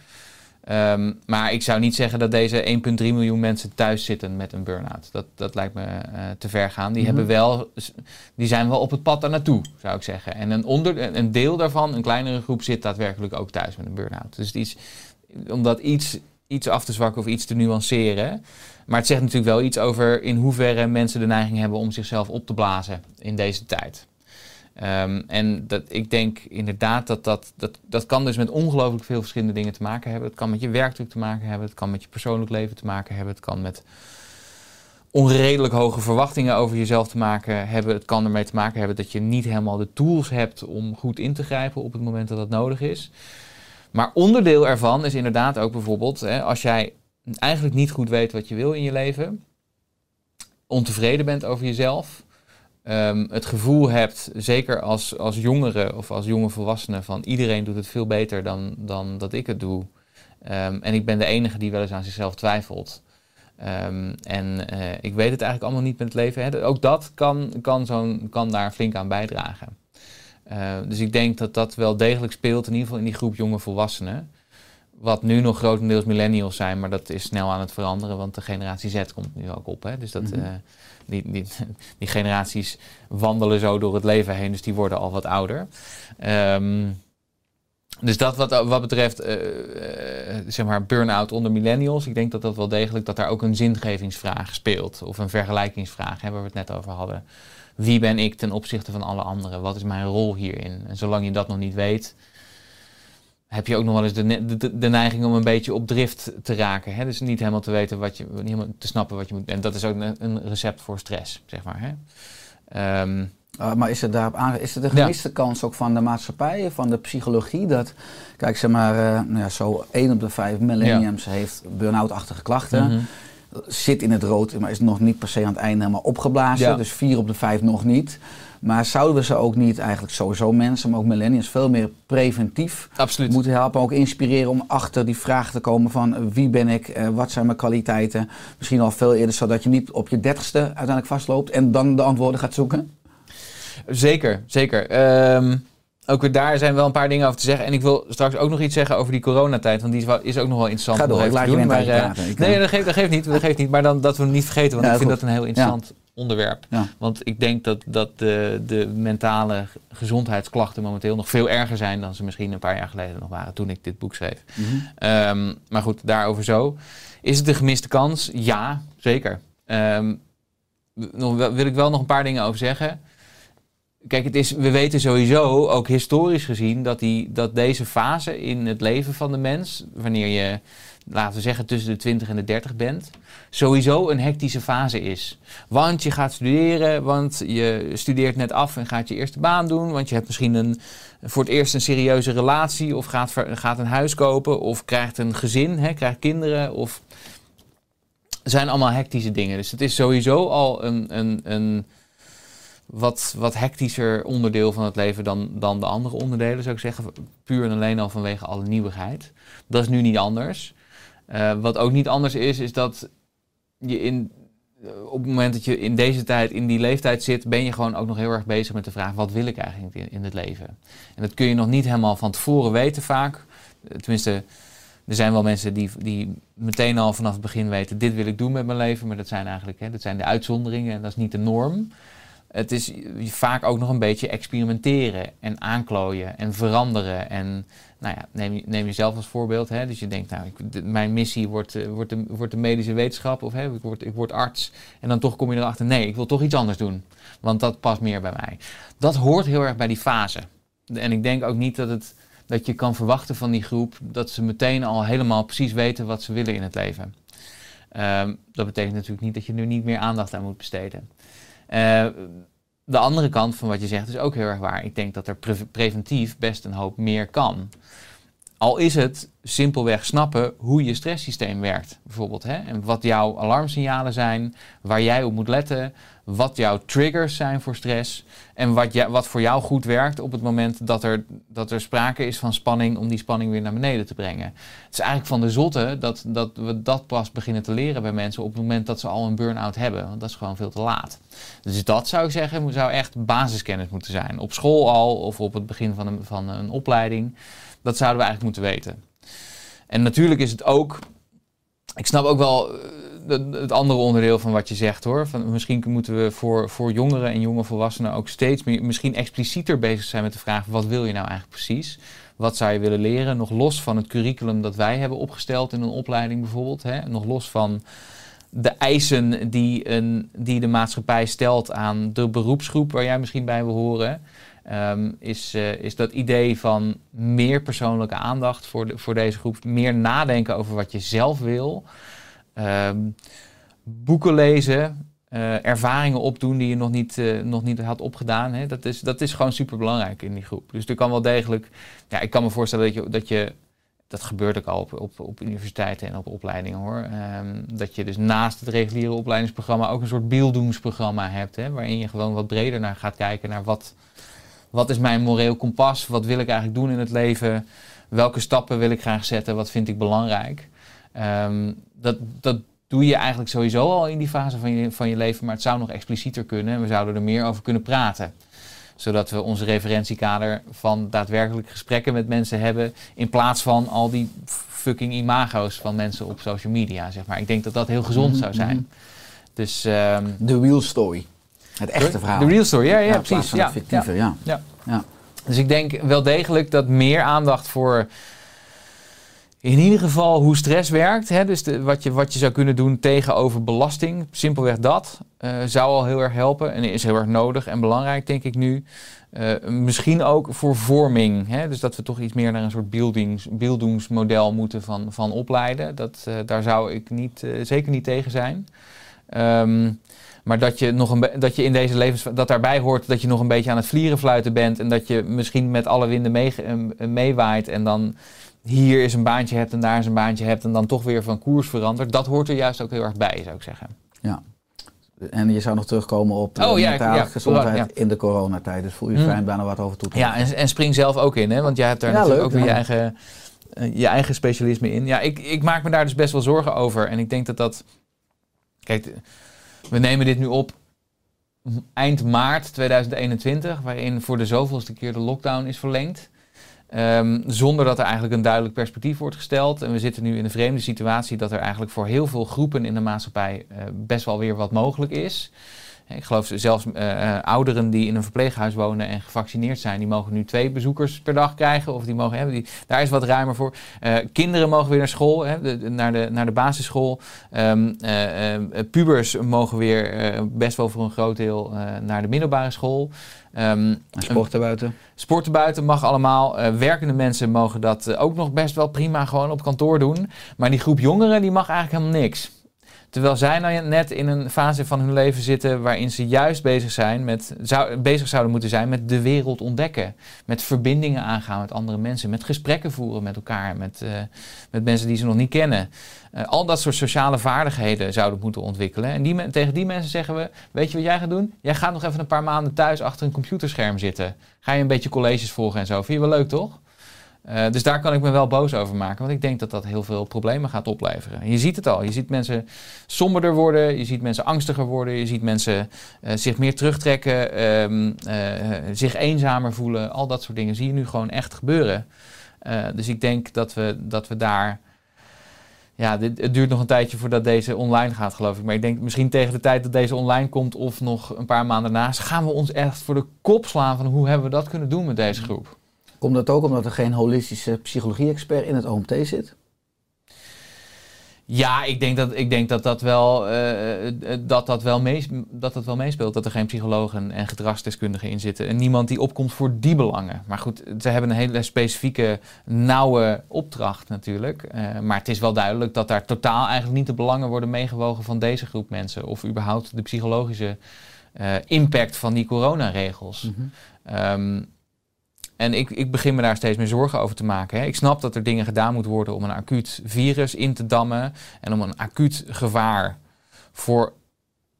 Um, maar ik zou niet zeggen dat deze 1,3 miljoen mensen thuis zitten met een burn-out. Dat, dat lijkt me uh, te ver gaan. Die, mm -hmm. hebben wel, die zijn wel op het pad daar naartoe, zou ik zeggen. En een, onder, een deel daarvan, een kleinere groep, zit daadwerkelijk ook thuis met een burn-out. Dus het is, om dat iets, iets af te zwakken of iets te nuanceren. Maar het zegt natuurlijk wel iets over in hoeverre mensen de neiging hebben om zichzelf op te blazen in deze tijd. Um, en dat, ik denk inderdaad dat dat, dat dat kan dus met ongelooflijk veel verschillende dingen te maken hebben. Het kan met je werkdruk te maken hebben, het kan met je persoonlijk leven te maken hebben, het kan met onredelijk hoge verwachtingen over jezelf te maken hebben. Het kan ermee te maken hebben dat je niet helemaal de tools hebt om goed in te grijpen op het moment dat dat nodig is. Maar onderdeel ervan is inderdaad ook bijvoorbeeld, hè, als jij eigenlijk niet goed weet wat je wil in je leven, ontevreden bent over jezelf, um, het gevoel hebt, zeker als, als jongere of als jonge volwassene, van iedereen doet het veel beter dan, dan dat ik het doe. Um, en ik ben de enige die wel eens aan zichzelf twijfelt. Um, en uh, ik weet het eigenlijk allemaal niet met het leven. Hè. Ook dat kan, kan, zo'n, kan daar flink aan bijdragen. Uh, dus ik denk dat dat wel degelijk speelt, in ieder geval in die groep jonge volwassenen. Wat nu nog grotendeels millennials zijn, maar dat is snel aan het veranderen, want de generatie Z komt nu ook op. Hè. Dus dat, mm-hmm. uh, die, die, die, generaties wandelen zo door het leven heen, dus die worden al wat ouder. Um, dus dat wat, wat betreft uh, uh, zeg maar burn-out onder millennials, ik denk dat dat wel degelijk dat daar ook een zingevingsvraag speelt. Of een vergelijkingsvraag, hè, waar we het net over hadden. Wie ben ik ten opzichte van alle anderen? Wat is mijn rol hierin? En zolang je dat nog niet weet, heb je ook nog wel eens de, de, de neiging om een beetje op drift te raken. Hè? Dus niet helemaal te weten wat je, niet helemaal te snappen wat je moet. En dat is ook een, een recept voor stress, zeg maar. Hè? Um, uh, maar is het daarop aan, is het de gemiste ja. kans ook van de maatschappij, van de psychologie, dat, kijk, zeg maar, uh, nou ja, zo 1 op de 5 millenniums ja. heeft burn-out-achtige klachten. Mm -hmm. Zit in het rood, maar is nog niet per se aan het einde helemaal opgeblazen. Dus 4 op de 5 nog niet. Maar zouden we ze ook niet eigenlijk sowieso mensen, maar ook millennials, veel meer preventief Absoluut. moeten helpen. Ook inspireren om achter die vraag te komen van uh, wie ben ik, uh, wat zijn mijn kwaliteiten. Misschien al veel eerder, zodat je niet op je dertigste uiteindelijk vastloopt en dan de antwoorden gaat zoeken. Zeker, zeker. Um, ook weer daar zijn wel een paar dingen over te zeggen. En ik wil straks ook nog iets zeggen over die coronatijd. Want die is, wel, is ook nog wel interessant. Ga door, ik laat je doen, maar, uh. Nee, dat geeft, dat geeft niet. Dat geeft niet. Maar dan, dat we hem niet vergeten. Want ja, ik vind goed. dat een heel interessant. Onderwerp. Ja. Want ik denk dat, dat de, de mentale gezondheidsklachten momenteel nog veel erger zijn... dan ze misschien een paar jaar geleden nog waren toen ik dit boek schreef. Mm -hmm. um, maar goed, daarover zo. Is het een gemiste kans? Ja, zeker. Um, nog, wil ik wel nog een paar dingen over zeggen... Kijk, het is, we weten sowieso, ook historisch gezien, dat, die, dat deze fase in het leven van de mens, wanneer je, laten we zeggen, tussen de 20 en de 30 bent, sowieso een hectische fase is. Want je gaat studeren, want je studeert net af en gaat je eerste baan doen, want je hebt misschien een, voor het eerst een serieuze relatie, of gaat, gaat een huis kopen, of krijgt een gezin, hè, krijgt kinderen, of zijn allemaal hectische dingen. Dus het is sowieso al een, een, een wat, wat hectischer onderdeel van het leven dan, dan de andere onderdelen, zou ik zeggen. Puur en alleen al vanwege alle nieuwigheid. Dat is nu niet anders. Eh, wat ook niet anders is, is dat je in, eh, op het moment dat je in deze tijd, in die leeftijd zit, ben je gewoon ook nog heel erg bezig met de vraag: wat wil ik eigenlijk in, in het leven? En dat kun je nog niet helemaal van tevoren weten vaak. Eh, Tenminste, er zijn wel mensen die, die meteen al vanaf het begin weten: dit wil ik doen met mijn leven. Maar dat zijn eigenlijk hè, dat zijn de uitzonderingen en dat is niet de norm. Het is vaak ook nog een beetje experimenteren en aanklooien en veranderen. En nou ja, neem, neem jezelf als voorbeeld. Hè? Dus je denkt, nou, ik, mijn missie wordt, eh, wordt, de, wordt de medische wetenschap of hè, ik, word, ik word arts. En dan toch kom je erachter, nee, ik wil toch iets anders doen. Want dat past meer bij mij. Dat hoort heel erg bij die fase. En ik denk ook niet dat, het, dat je kan verwachten van die groep dat ze meteen al helemaal precies weten wat ze willen in het leven. Ehm, dat betekent natuurlijk niet dat je nu niet meer aandacht aan moet besteden. Eh, de andere kant van wat je zegt is ook heel erg waar. Ik denk dat er pre- preventief best een hoop meer kan. Al is het simpelweg snappen hoe je stresssysteem werkt, bijvoorbeeld. Hè? En wat jouw alarmsignalen zijn, waar jij op moet letten, wat jouw triggers zijn voor stress en wat, jij- wat voor jou goed werkt op het moment dat er, dat er sprake is van spanning, om die spanning weer naar beneden te brengen. Het is eigenlijk van de zotte dat, dat we dat pas beginnen te leren bij mensen op het moment dat ze al een burn-out hebben, want dat is gewoon veel te laat. Dus dat zou ik zeggen, zou echt basiskennis moeten zijn. Op school al of op het begin van een, van een opleiding. Dat zouden we eigenlijk moeten weten. En natuurlijk is het ook. Ik snap ook wel eh, het- andere onderdeel van wat je zegt hoor. Van, misschien moeten we voor, voor jongeren en jonge volwassenen ook steeds meer, misschien explicieter bezig zijn met de vraag: wat wil je nou eigenlijk precies? Wat zou je willen leren? Nog los van het curriculum dat wij hebben opgesteld in een opleiding bijvoorbeeld. Hè? Nog los van de eisen die, een, die de maatschappij stelt aan de beroepsgroep waar jij misschien bij wil horen. Ehm, is, eh, is dat idee van meer persoonlijke aandacht voor, de, voor deze groep. Meer nadenken over wat je zelf wil. Ehm, boeken lezen. eh, ervaringen opdoen die je nog niet, eh, nog niet had opgedaan. Hè? Dat, is, dat is gewoon super belangrijk in die groep. Dus er kan wel degelijk. Ja, ik kan me voorstellen dat je. Dat gebeurt ook al op, op, op universiteiten en op opleidingen hoor. Ehm, dat je dus naast het reguliere opleidingsprogramma ook een soort beelddoensprogramma hebt. Hè, waarin je gewoon wat breder naar gaat kijken naar wat, wat is mijn moreel kompas? Wat wil ik eigenlijk doen in het leven? Welke stappen wil ik graag zetten? Wat vind ik belangrijk? Ehm, dat, dat doe je eigenlijk sowieso al in die fase van je, van je leven, maar het zou nog explicieter kunnen en we zouden er meer over kunnen praten zodat we onze referentiekader van daadwerkelijk gesprekken met mensen hebben. In plaats van al die fucking imago's van mensen op social media, zeg maar. Ik denk dat dat heel gezond zou zijn. Dus ehm, De real story. Het echte verhaal. de real story, ja, ja, precies. Ja, fictieve, ja. ja. Ja. Dus ik denk wel degelijk dat meer aandacht voor in ieder geval hoe stress werkt. Hè, dus de, wat, je, wat je zou kunnen doen tegenover belasting. Simpelweg dat eh, zou al heel erg helpen. En is heel erg nodig en belangrijk, denk ik nu. Eh, misschien ook voor vorming. Hè, dus dat we toch iets meer naar een soort beeldings, beelddoensmodel moeten van, van opleiden. Dat, eh, daar zou ik niet, zeker niet tegen zijn. Ehm, maar dat je, nog een dat je in deze levens... dat daarbij hoort dat je nog een beetje aan het vlierenfluiten bent... en dat je misschien met alle winden mee, eh, meewaait... en dan hier is een baantje hebt en daar is een baantje hebt... en dan toch weer van koers verandert. Dat hoort er juist ook heel erg bij, zou ik zeggen. En je zou nog terugkomen op de Oh, ja, mentale ja, gezondheid ja. in de coronatijd. Dus voel je om daar nog wat over toe te Ja, en, en spring zelf ook in, hè? want jij hebt daar Ja, natuurlijk leuk, ook weer ja. je eigen, eh, je eigen specialisme in. Ja, ik, ik maak me daar dus best wel zorgen over. En ik denk dat dat... Kijk, we nemen dit nu op eind maart 2021, waarin voor de zoveelste keer de lockdown is verlengd. Ehm, zonder dat er eigenlijk een duidelijk perspectief wordt gesteld. En we zitten nu in een vreemde situatie dat er eigenlijk voor heel veel groepen in de maatschappij eh, best wel weer wat mogelijk is. Ik geloof zelfs eh, eh, ouderen die in een verpleeghuis wonen en gevaccineerd zijn, die mogen nu twee bezoekers per dag krijgen. Of die mogen hebben. Die, daar is wat ruimer voor. Eh, kinderen mogen weer naar school, hè, de- naar, de, naar de basisschool. Ehm, eh, eh, pubers mogen weer best wel voor een groot deel naar de middelbare school. En sporten buiten. Sporten buiten mag allemaal. Werkende mensen mogen dat ook nog best wel prima gewoon op kantoor doen. Maar die groep jongeren die mag eigenlijk helemaal niks. Terwijl zij nou net in een fase van hun leven zitten waarin ze juist bezig, zijn met, bezig zouden moeten zijn met de wereld ontdekken. Met verbindingen aangaan met andere mensen. Met gesprekken voeren met elkaar. Met, eh, met mensen die ze nog niet kennen. Eh, al dat soort sociale vaardigheden zouden moeten ontwikkelen. En die, tegen die mensen zeggen we, weet je wat jij gaat doen? Jij gaat nog even een paar maanden thuis achter een computerscherm zitten. Ga je een beetje colleges volgen en zo. Vind je wel leuk, toch? Eh, dus daar kan ik me wel boos over maken. Want ik denk dat dat heel veel problemen gaat opleveren. En je ziet het al. Je ziet mensen somberder worden. Je ziet mensen angstiger worden. Je ziet mensen eh, zich meer terugtrekken. ehm, eh, zich eenzamer voelen. Al dat soort dingen zie je nu gewoon echt gebeuren. Dus ik denk dat we, dat we daar... Ja, dit, het duurt nog een tijdje voordat deze online gaat, geloof ik. Maar ik denk misschien tegen de tijd dat deze online komt... of nog een paar maanden daarna... gaan we ons echt voor de kop slaan van... hoe hebben we dat kunnen doen met deze groep? Komt dat ook omdat er geen holistische psychologie-expert in het OMT zit? Ja, ik denk dat ik denk dat, dat, wel, eh, dat, dat, wel mees, dat dat wel meespeelt. Dat er geen psychologen en gedragsdeskundigen in zitten. En niemand die opkomt voor die belangen. Maar goed, ze hebben een hele specifieke, nauwe opdracht natuurlijk. Maar het is wel duidelijk dat daar totaal eigenlijk niet de belangen worden meegewogen van deze groep mensen. Of überhaupt de psychologische impact van die coronaregels. Ehm, en ik, ik begin me daar steeds meer zorgen over te maken. Hè. Ik snap dat er dingen gedaan moeten worden om een acuut virus in te dammen. En om een acuut gevaar voor,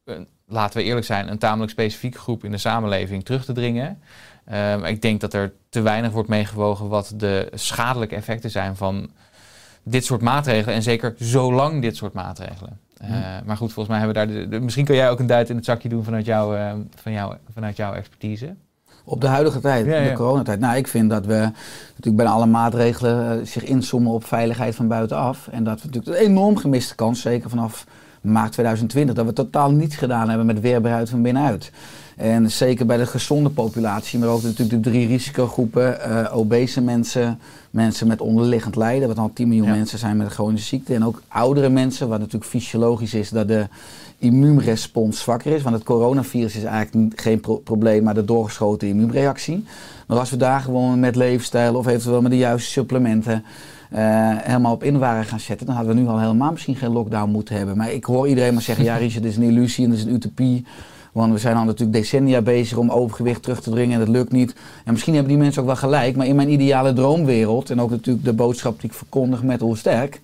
een, laten we eerlijk zijn, een tamelijk specifieke groep in de samenleving terug te dringen. Ehm, ik denk dat er te weinig wordt meegewogen wat de schadelijke effecten zijn van dit soort maatregelen. En zeker zolang dit soort maatregelen. Eh, maar goed, volgens mij hebben we daar. De, de- misschien kun jij ook een duit in het zakje doen vanuit, jouw eh, van jou, vanuit jouw expertise. Op de huidige tijd, Ja, de coronatijd. Nou, ik vind dat we natuurlijk bijna alle maatregelen eh, zich inzoomen op veiligheid van buitenaf. En dat we natuurlijk een enorm gemiste kans, zeker vanaf maart 2020, dat we totaal niets gedaan hebben met weerbaarheid van binnenuit. En zeker bij de gezonde populatie, maar ook natuurlijk de drie risicogroepen, eh, obese mensen, mensen met onderliggend lijden, wat al 10 miljoen Ja. mensen zijn met een chronische ziekte. En ook oudere mensen, wat natuurlijk fysiologisch is dat de immuunrespons zwakker is. Want het coronavirus is eigenlijk geen pro- probleem, maar de doorgeschoten immuunreactie. Maar als we daar gewoon met leefstijl of eventueel met de juiste supplementen eh, helemaal op in waren gaan zetten, dan hadden we nu al helemaal misschien geen lockdown moeten hebben. Maar ik hoor iedereen maar zeggen, ja [laughs] Richard, dit is een illusie en dit is een utopie. Want we zijn al natuurlijk decennia bezig om overgewicht terug te dringen en dat lukt niet. En misschien hebben die mensen ook wel gelijk, maar in mijn ideale droomwereld, en ook natuurlijk de boodschap die ik verkondig met hoe sterk,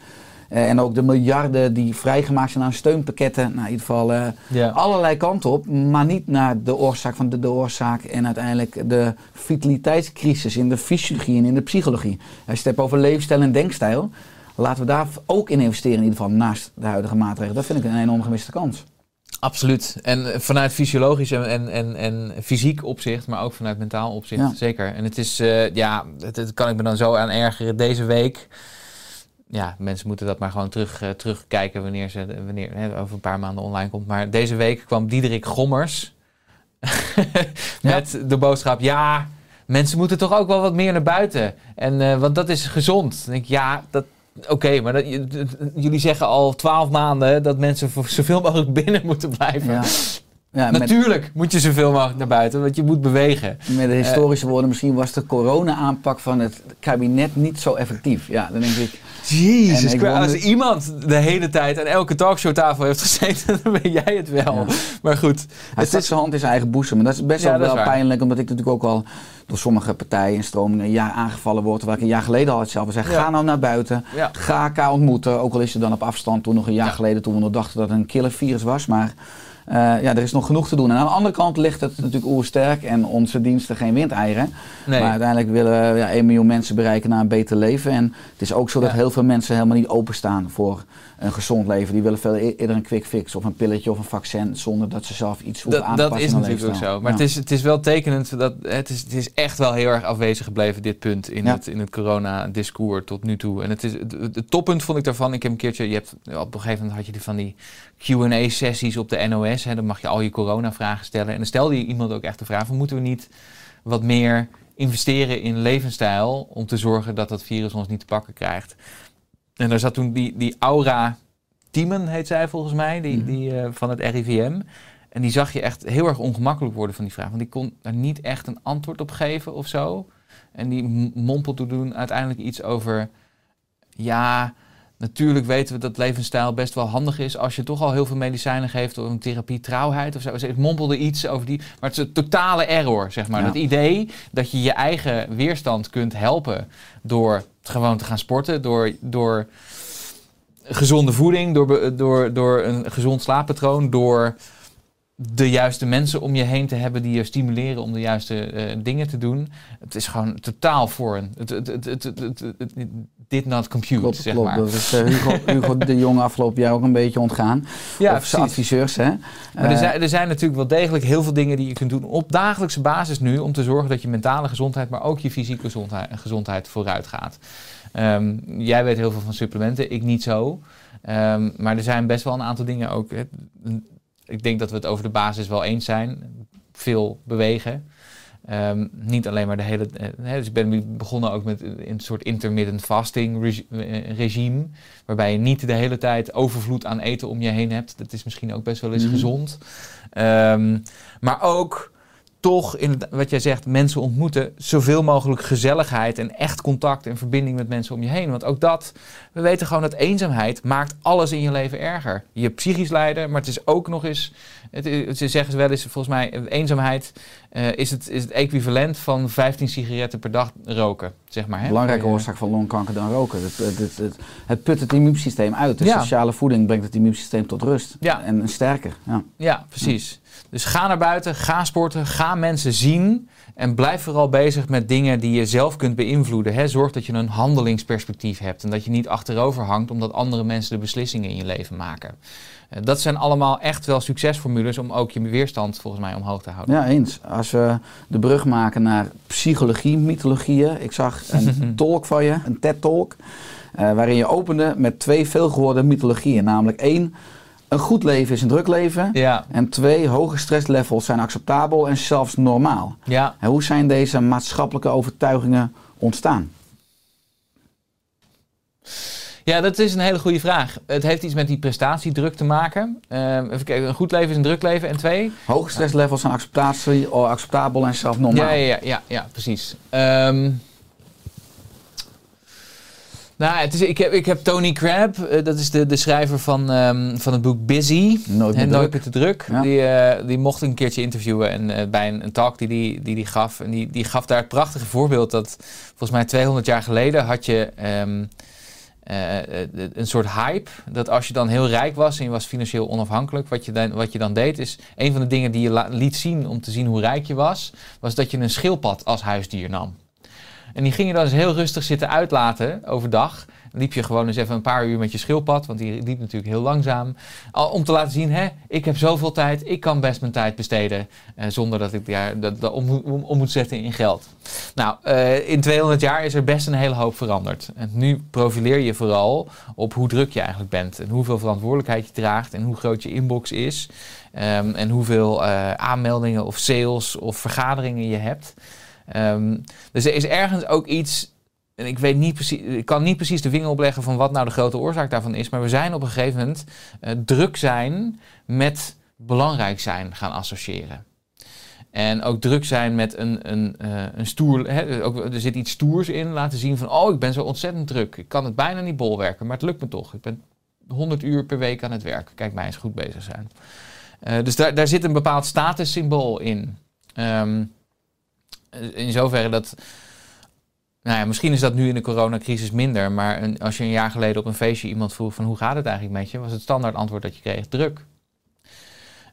eh, en ook de miljarden die vrijgemaakt zijn aan steunpakketten, nou in ieder geval eh, allerlei kanten op, maar niet naar de oorzaak van de, de oorzaak en uiteindelijk de vitaliteitscrisis in de fysiologie en in de psychologie. Als je het hebt over leefstijl en denkstijl, laten we daar ook in investeren in ieder geval naast de huidige maatregelen. Dat vind ik een enorm gemiste kans. Absoluut. En eh, vanuit fysiologisch en, en, en, en fysiek opzicht, maar ook vanuit mentaal opzicht, Ja. zeker. En het is, eh, ja, het, het kan ik me dan zo aan ergeren. Deze week, ja, mensen moeten dat maar gewoon terug, eh, terugkijken wanneer ze, wanneer, hè, over een paar maanden online komt. Maar deze week kwam Diederik Gommers [laughs] met de boodschap, ja, mensen moeten toch ook wel wat meer naar buiten. En, want dat is gezond. Dan denk ik, ja, dat, Oké, maar dat, jullie zeggen al twaalf maanden dat mensen voor zoveel mogelijk [laughs] binnen moeten blijven. Ja. Ja, met, Natuurlijk moet je zoveel mogelijk naar buiten, want je moet bewegen. met de historische woorden, misschien was de corona-aanpak van het kabinet niet zo effectief. Ja, dan denk ik, Jezus, ik als wonder- iemand de hele tijd aan elke talkshowtafel heeft gezeten, [laughs] dan ben jij het wel. Ja. Maar goed, Hij het stak is, zijn hand in zijn eigen boezem. En dat is best Ja, wel, wel pijnlijk, omdat ik natuurlijk ook al door sommige partijen en stromingen een jaar aangevallen word. Terwijl ik een jaar geleden al hetzelfde zei. Ga nou naar buiten. Ga elkaar ontmoeten. Ook al is het dan op afstand. Toen nog een jaar Ja. geleden, toen we nog dachten dat het een killervirus was. Maar eh, ja, er is nog genoeg te doen. En aan de andere kant ligt het natuurlijk oersterk en onze diensten geen windeieren. Nee. Maar uiteindelijk willen we ja, 1 miljoen mensen bereiken naar een beter leven. En het is ook zo dat Ja. heel veel mensen helemaal niet openstaan voor een gezond leven. Die willen veel e- eerder een quick fix of een pilletje of een vaccin zonder dat ze zelf iets hoeven Dat, aan te dat is natuurlijk ook zo. Maar Ja. het, is, het is wel tekenend dat het is, het is echt wel heel erg afwezig gebleven, dit punt in Ja. het, in het corona-discours tot nu toe. En het, is, het, het toppunt vond ik daarvan. Ik heb een keertje, je hebt, op een gegeven moment had je die van die QA-sessies op de NOS. Hè, dan mag je al je corona-vragen stellen. En dan stelde je iemand ook echt de vraag: van, moeten we niet wat meer investeren in levensstijl om te zorgen dat dat virus ons niet te pakken krijgt? En daar zat toen die, die Aura Tiemen, heet zij volgens mij, die, Mhm. die, eh, van het RIVM. En die zag je echt heel erg ongemakkelijk worden van die vraag. Want die kon daar niet echt een antwoord op geven of zo. En die m- mompelt toen doen uiteindelijk iets over... Ja, Natuurlijk weten we dat levensstijl best wel handig is als je toch al heel veel medicijnen geeft door een therapie trouwheid of zo. Ik mompelde iets over die, maar het is een totale error, zeg maar. Ja. Het idee dat je je eigen weerstand kunt helpen door gewoon te gaan sporten, door, door gezonde voeding, door, door, door een gezond slaappatroon, door de juiste mensen om je heen te hebben die je stimuleren om de juiste eh, dingen te doen. Het is gewoon totaal foreign. Het, het, het, het, het, het, het- het did not compute, Klopt, zeg klopt. maar. Dat is eh, Hugo, [laughs] Hugo de Jong afgelopen jaar ook een beetje ontgaan. Ja, of zijn adviseurs, hè. Maar er Eh, zijn, er zijn natuurlijk wel degelijk heel veel dingen die je kunt doen op dagelijkse basis nu om te zorgen dat je mentale gezondheid, maar ook je fysieke gezondheid, gezondheid vooruit gaat. Ehm, jij weet heel veel van supplementen, ik niet zo. Ehm, maar er zijn best wel een aantal dingen ook. hè, ik denk dat we het over de basis wel eens zijn. Veel bewegen. Ehm, niet alleen maar de hele. eh, hè, dus ik ben begonnen ook met een soort intermittent fasting regi- eh, regime. Waarbij je niet de hele tijd overvloed aan eten om je heen hebt. Dat is misschien ook best wel eens Mhm. gezond. Ehm, maar ook toch, in wat jij zegt, mensen ontmoeten. Zoveel mogelijk gezelligheid en echt contact en verbinding met mensen om je heen. Want ook dat, we weten gewoon dat eenzaamheid maakt alles in je leven erger. Je psychisch lijden, maar het is ook nog eens... Het, ze zeggen wel eens, volgens mij, eenzaamheid eh, is, het, is het equivalent van 15 sigaretten per dag roken, zeg maar. Hè? belangrijke oorzaak van longkanker dan roken. Het, het, het, het, het put het immuunsysteem uit. De Ja. sociale voeding brengt het immuunsysteem tot rust. Ja. En sterker. Ja. Ja, precies. Dus ga naar buiten, ga sporten, ga mensen zien. En blijf vooral bezig met dingen die je zelf kunt beïnvloeden. Hè. Zorg dat je een handelingsperspectief hebt. En dat je niet achterover hangt omdat andere mensen de beslissingen in je leven maken. Eh, dat zijn allemaal echt wel succesformules om ook je weerstand volgens mij omhoog te houden. ja, eens. Als we de brug maken naar psychologie, mythologieën. Ik zag een [laughs] talk van je, een TED-talk. eh, waarin je opende met twee veelgehoorde mythologieën. Namelijk één, een goed leven is een druk leven. Ja, En twee, hoge stresslevels zijn acceptabel en zelfs normaal. ja. En hoe zijn deze maatschappelijke overtuigingen ontstaan? Ja, dat is een hele goede vraag. Het heeft iets met die prestatiedruk te maken. Eh, even kijken, een goed leven is een druk leven. En twee, Hoge stresslevels zijn acceptatie, oh, acceptabel en zelfs normaal. Ja, ja, ja, ja, ja precies. Ehm, nou, het is, ik, heb, ik heb Tony Crabb, eh, dat is de, de schrijver van, ehm, van het boek Busy. Nooit meer Nooit meer te druk. Ja. Die, eh, die mocht een keertje interviewen en, eh, bij een, een talk die die, die die gaf. En die, die gaf daar het prachtige voorbeeld dat volgens mij 200 jaar geleden had je ehm, eh, eh, een soort hype. Dat als je dan heel rijk was en je was financieel onafhankelijk, wat je dan, wat je dan deed is, een van de dingen die je liet zien om te zien hoe rijk je was, was dat je een schildpad als huisdier nam. En die ging je dan eens heel rustig zitten uitlaten overdag. Liep je gewoon eens even een paar uur met je schildpad, want die liep natuurlijk heel langzaam. Om te laten zien, hè, ik heb zoveel tijd, ik kan best mijn tijd besteden. eh, zonder dat ik daar dat, dat om, om, om moet zetten in geld. Nou, eh, in 200 jaar is er best een hele hoop veranderd. En nu profileer je vooral op hoe druk je eigenlijk bent. En hoeveel verantwoordelijkheid je draagt en hoe groot je inbox is. Ehm, en hoeveel eh, aanmeldingen of sales of vergaderingen je hebt. Ehm, dus er is ergens ook iets. En ik weet niet precies, ik kan niet precies de vinger opleggen van wat nou de grote oorzaak daarvan is. Maar we zijn op een gegeven moment eh, druk zijn met belangrijk zijn gaan associëren. En ook druk zijn met een, een, eh, een stoer. Hè, ook, er zit iets stoers in. Laten zien van. Oh, ik ben zo ontzettend druk. Ik kan het bijna niet bolwerken, maar het lukt me toch. Ik ben 100 uur per week aan het werk. Kijk mij eens goed bezig zijn. Eh, dus daar, daar zit een bepaald statussymbool in. Ehm, in zoverre dat. Nou ja, misschien is dat nu in de coronacrisis minder. Maar een, als je een jaar geleden op een feestje iemand vroeg van hoe gaat het eigenlijk met je, was het standaard antwoord dat je kreeg druk.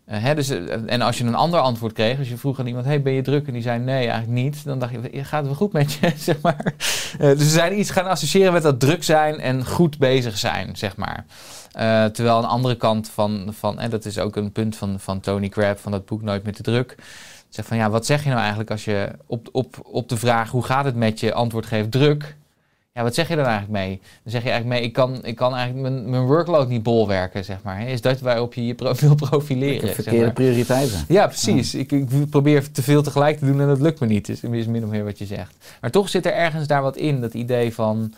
Eh, hè, dus, eh, en als je een ander antwoord kreeg, als je vroeg aan iemand, hey, ben je druk? En die zei nee, eigenlijk niet. Dan dacht je, gaat het wel goed met je, [laughs] zeg maar. Eh, dus we zijn iets gaan associëren met dat druk zijn en goed bezig zijn, zeg maar. Terwijl een andere kant van, van en dat is ook een punt van, van Tony Crabb, van dat boek Nooit meer te druk. Zeg van ja, wat zeg je nou eigenlijk als je op, op, op de vraag hoe gaat het met je antwoord geeft druk? Ja, wat zeg je dan eigenlijk mee? Dan zeg je eigenlijk mee, ik kan, ik kan eigenlijk mijn, mijn workload niet bolwerken, zeg maar. Is dat waarop je je pro- wil profileren? zeg Verkeerde maar. prioriteiten. Ja, precies. Ik, ik probeer te veel tegelijk te doen en dat lukt me niet. Is, is min of meer wat je zegt. Maar toch zit er ergens daar wat in. Dat idee van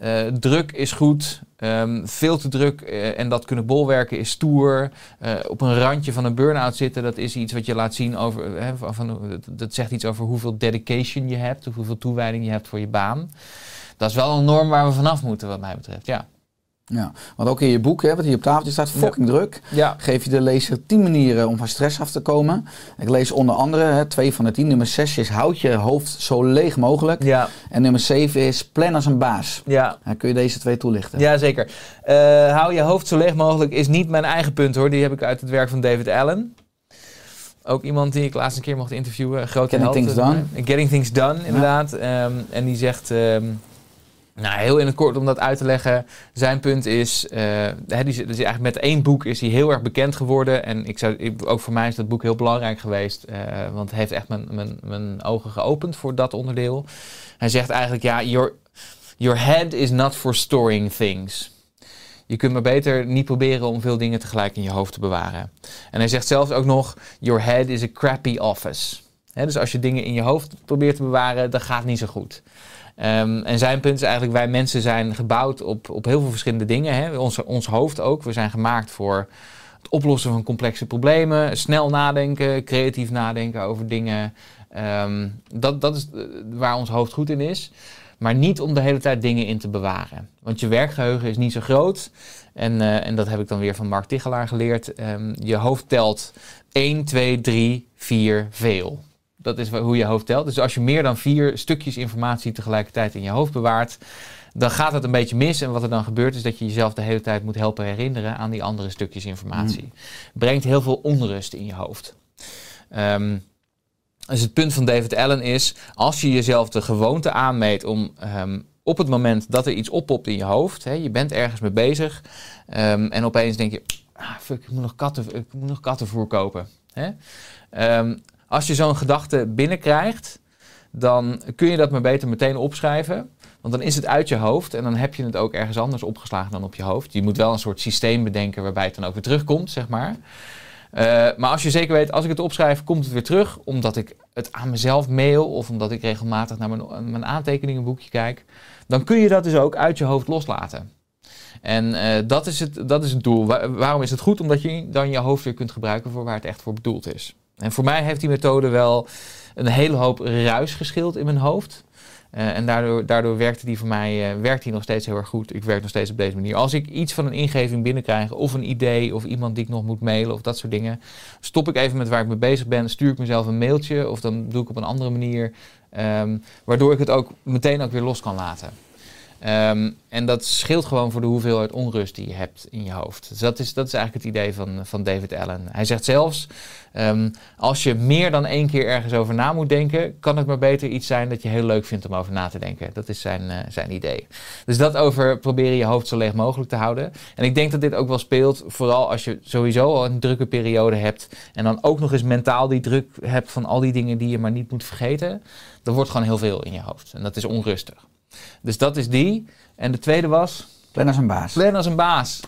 eh, druk is goed, ehm, veel te druk eh, en dat kunnen bolwerken is stoer. Eh, op een randje van een burn-out zitten, dat is iets wat je laat zien over. van, dat zegt iets over hoeveel dedication je hebt, hoeveel toewijding je hebt voor je baan. Dat is wel een norm waar we vanaf moeten, wat mij betreft. Ja. Ja, want ook in je boek, hè, wat hier op tafeltje staat, fucking druk. Ja. Geef je de lezer 10 manieren om van stress af te komen. Ik lees onder andere, hè, twee van de tien. Nummer 6 is houd je hoofd zo leeg mogelijk. Ja. En nummer 7 is plan als een baas. Ja. Ja, kun je deze twee toelichten? Ja, zeker. Eh, hou je hoofd zo leeg mogelijk is niet mijn eigen punt hoor. Die heb ik uit het werk van David Allen. Ook iemand die ik laatst een keer mocht interviewen. Grote Getting held, Things eh, Done. Getting Things Done, inderdaad. Ehm, en die zegt, ehm, nou heel in het kort om dat uit te leggen. Zijn punt is, eh, hè, die, eigenlijk met één boek is hij heel erg bekend geworden. En ik zou, ik- ook voor mij is dat boek heel belangrijk geweest. eh, want het heeft echt mijn, mijn, mijn ogen geopend voor dat onderdeel. Hij zegt eigenlijk, ja, your, your head is not for storing things. Je kunt maar beter niet proberen om veel dingen tegelijk in je hoofd te bewaren. En hij zegt zelfs ook nog: Your head is a crappy office. Dus als je dingen in je hoofd probeert te bewaren, dat gaat niet zo goed. Ehm, en zijn punt is eigenlijk: wij mensen zijn gebouwd op, op heel veel verschillende dingen. Hè. Ons, ons hoofd ook. We zijn gemaakt voor het oplossen van complexe problemen, snel nadenken, creatief nadenken over dingen. Ehm, dat, dat is eh, waar ons hoofd goed in is. Maar niet om de hele tijd dingen in te bewaren. Want je werkgeheugen is niet zo groot. En, eh, en dat heb ik dan weer van Mark Tichelaar geleerd. Ehm, je hoofd telt 1, 2, 3, 4, veel. Dat is hoe je hoofd telt. Dus als je meer dan vier stukjes informatie tegelijkertijd in je hoofd bewaart, dan gaat het een beetje mis. En wat er dan gebeurt is dat je jezelf de hele tijd moet helpen herinneren aan die andere stukjes informatie. Brengt heel veel onrust in je hoofd. Ehm, dus het punt van David Allen is, als je jezelf de gewoonte aanmeet om ehm, op het moment dat er iets oppopt in je hoofd, hè, je bent ergens mee bezig ehm, en opeens denk je, ah, fuck, ik moet nog, katten, ik moet nog kattenvoer kopen. Hè? Als je zo'n gedachte binnenkrijgt, dan kun je dat maar beter meteen opschrijven. Want dan is het uit je hoofd en dan heb je het ook ergens anders opgeslagen dan op je hoofd. Je moet wel een soort systeem bedenken waarbij het dan ook weer terugkomt, zeg maar. Eh, maar als je zeker weet, als ik het opschrijf, komt het weer terug. Omdat ik het aan mezelf mail of omdat ik regelmatig naar mijn, mijn aantekeningenboekje kijk. Dan kun je dat dus ook uit je hoofd loslaten. En eh, dat, is het, dat is het doel. Wa- waarom is het goed? Omdat je dan je hoofd weer kunt gebruiken voor waar het echt voor bedoeld is. En voor mij heeft die methode wel een hele hoop ruis geschild in mijn hoofd. Eh, en daardoor, daardoor werkte die voor mij eh, werkt die nog steeds heel erg goed. Ik werk nog steeds op deze manier. Als ik iets van een ingeving binnenkrijg, of een idee, of iemand die ik nog moet mailen, of dat soort dingen, stop ik even met waar ik mee bezig ben, stuur ik mezelf een mailtje, of dan doe ik op een andere manier, ehm, waardoor ik het ook meteen ook weer los kan laten. Ehm, en dat scheelt gewoon voor de hoeveelheid onrust die je hebt in je hoofd. Dus dat is, dat is eigenlijk het idee van, van David Allen. Hij zegt zelfs, ehm, als je meer dan één keer ergens over na moet denken, kan het maar beter iets zijn dat je heel leuk vindt om over na te denken. Dat is zijn, eh, zijn idee. Dus dat over proberen je hoofd zo leeg mogelijk te houden. En ik denk dat dit ook wel speelt, vooral als je sowieso al een drukke periode hebt en dan ook nog eens mentaal die druk hebt van al die dingen die je maar niet moet vergeten. Dan wordt gewoon heel veel in je hoofd. En dat is onrustig. Dus dat is die. En de tweede was? Plan als een baas. Plan als een baas.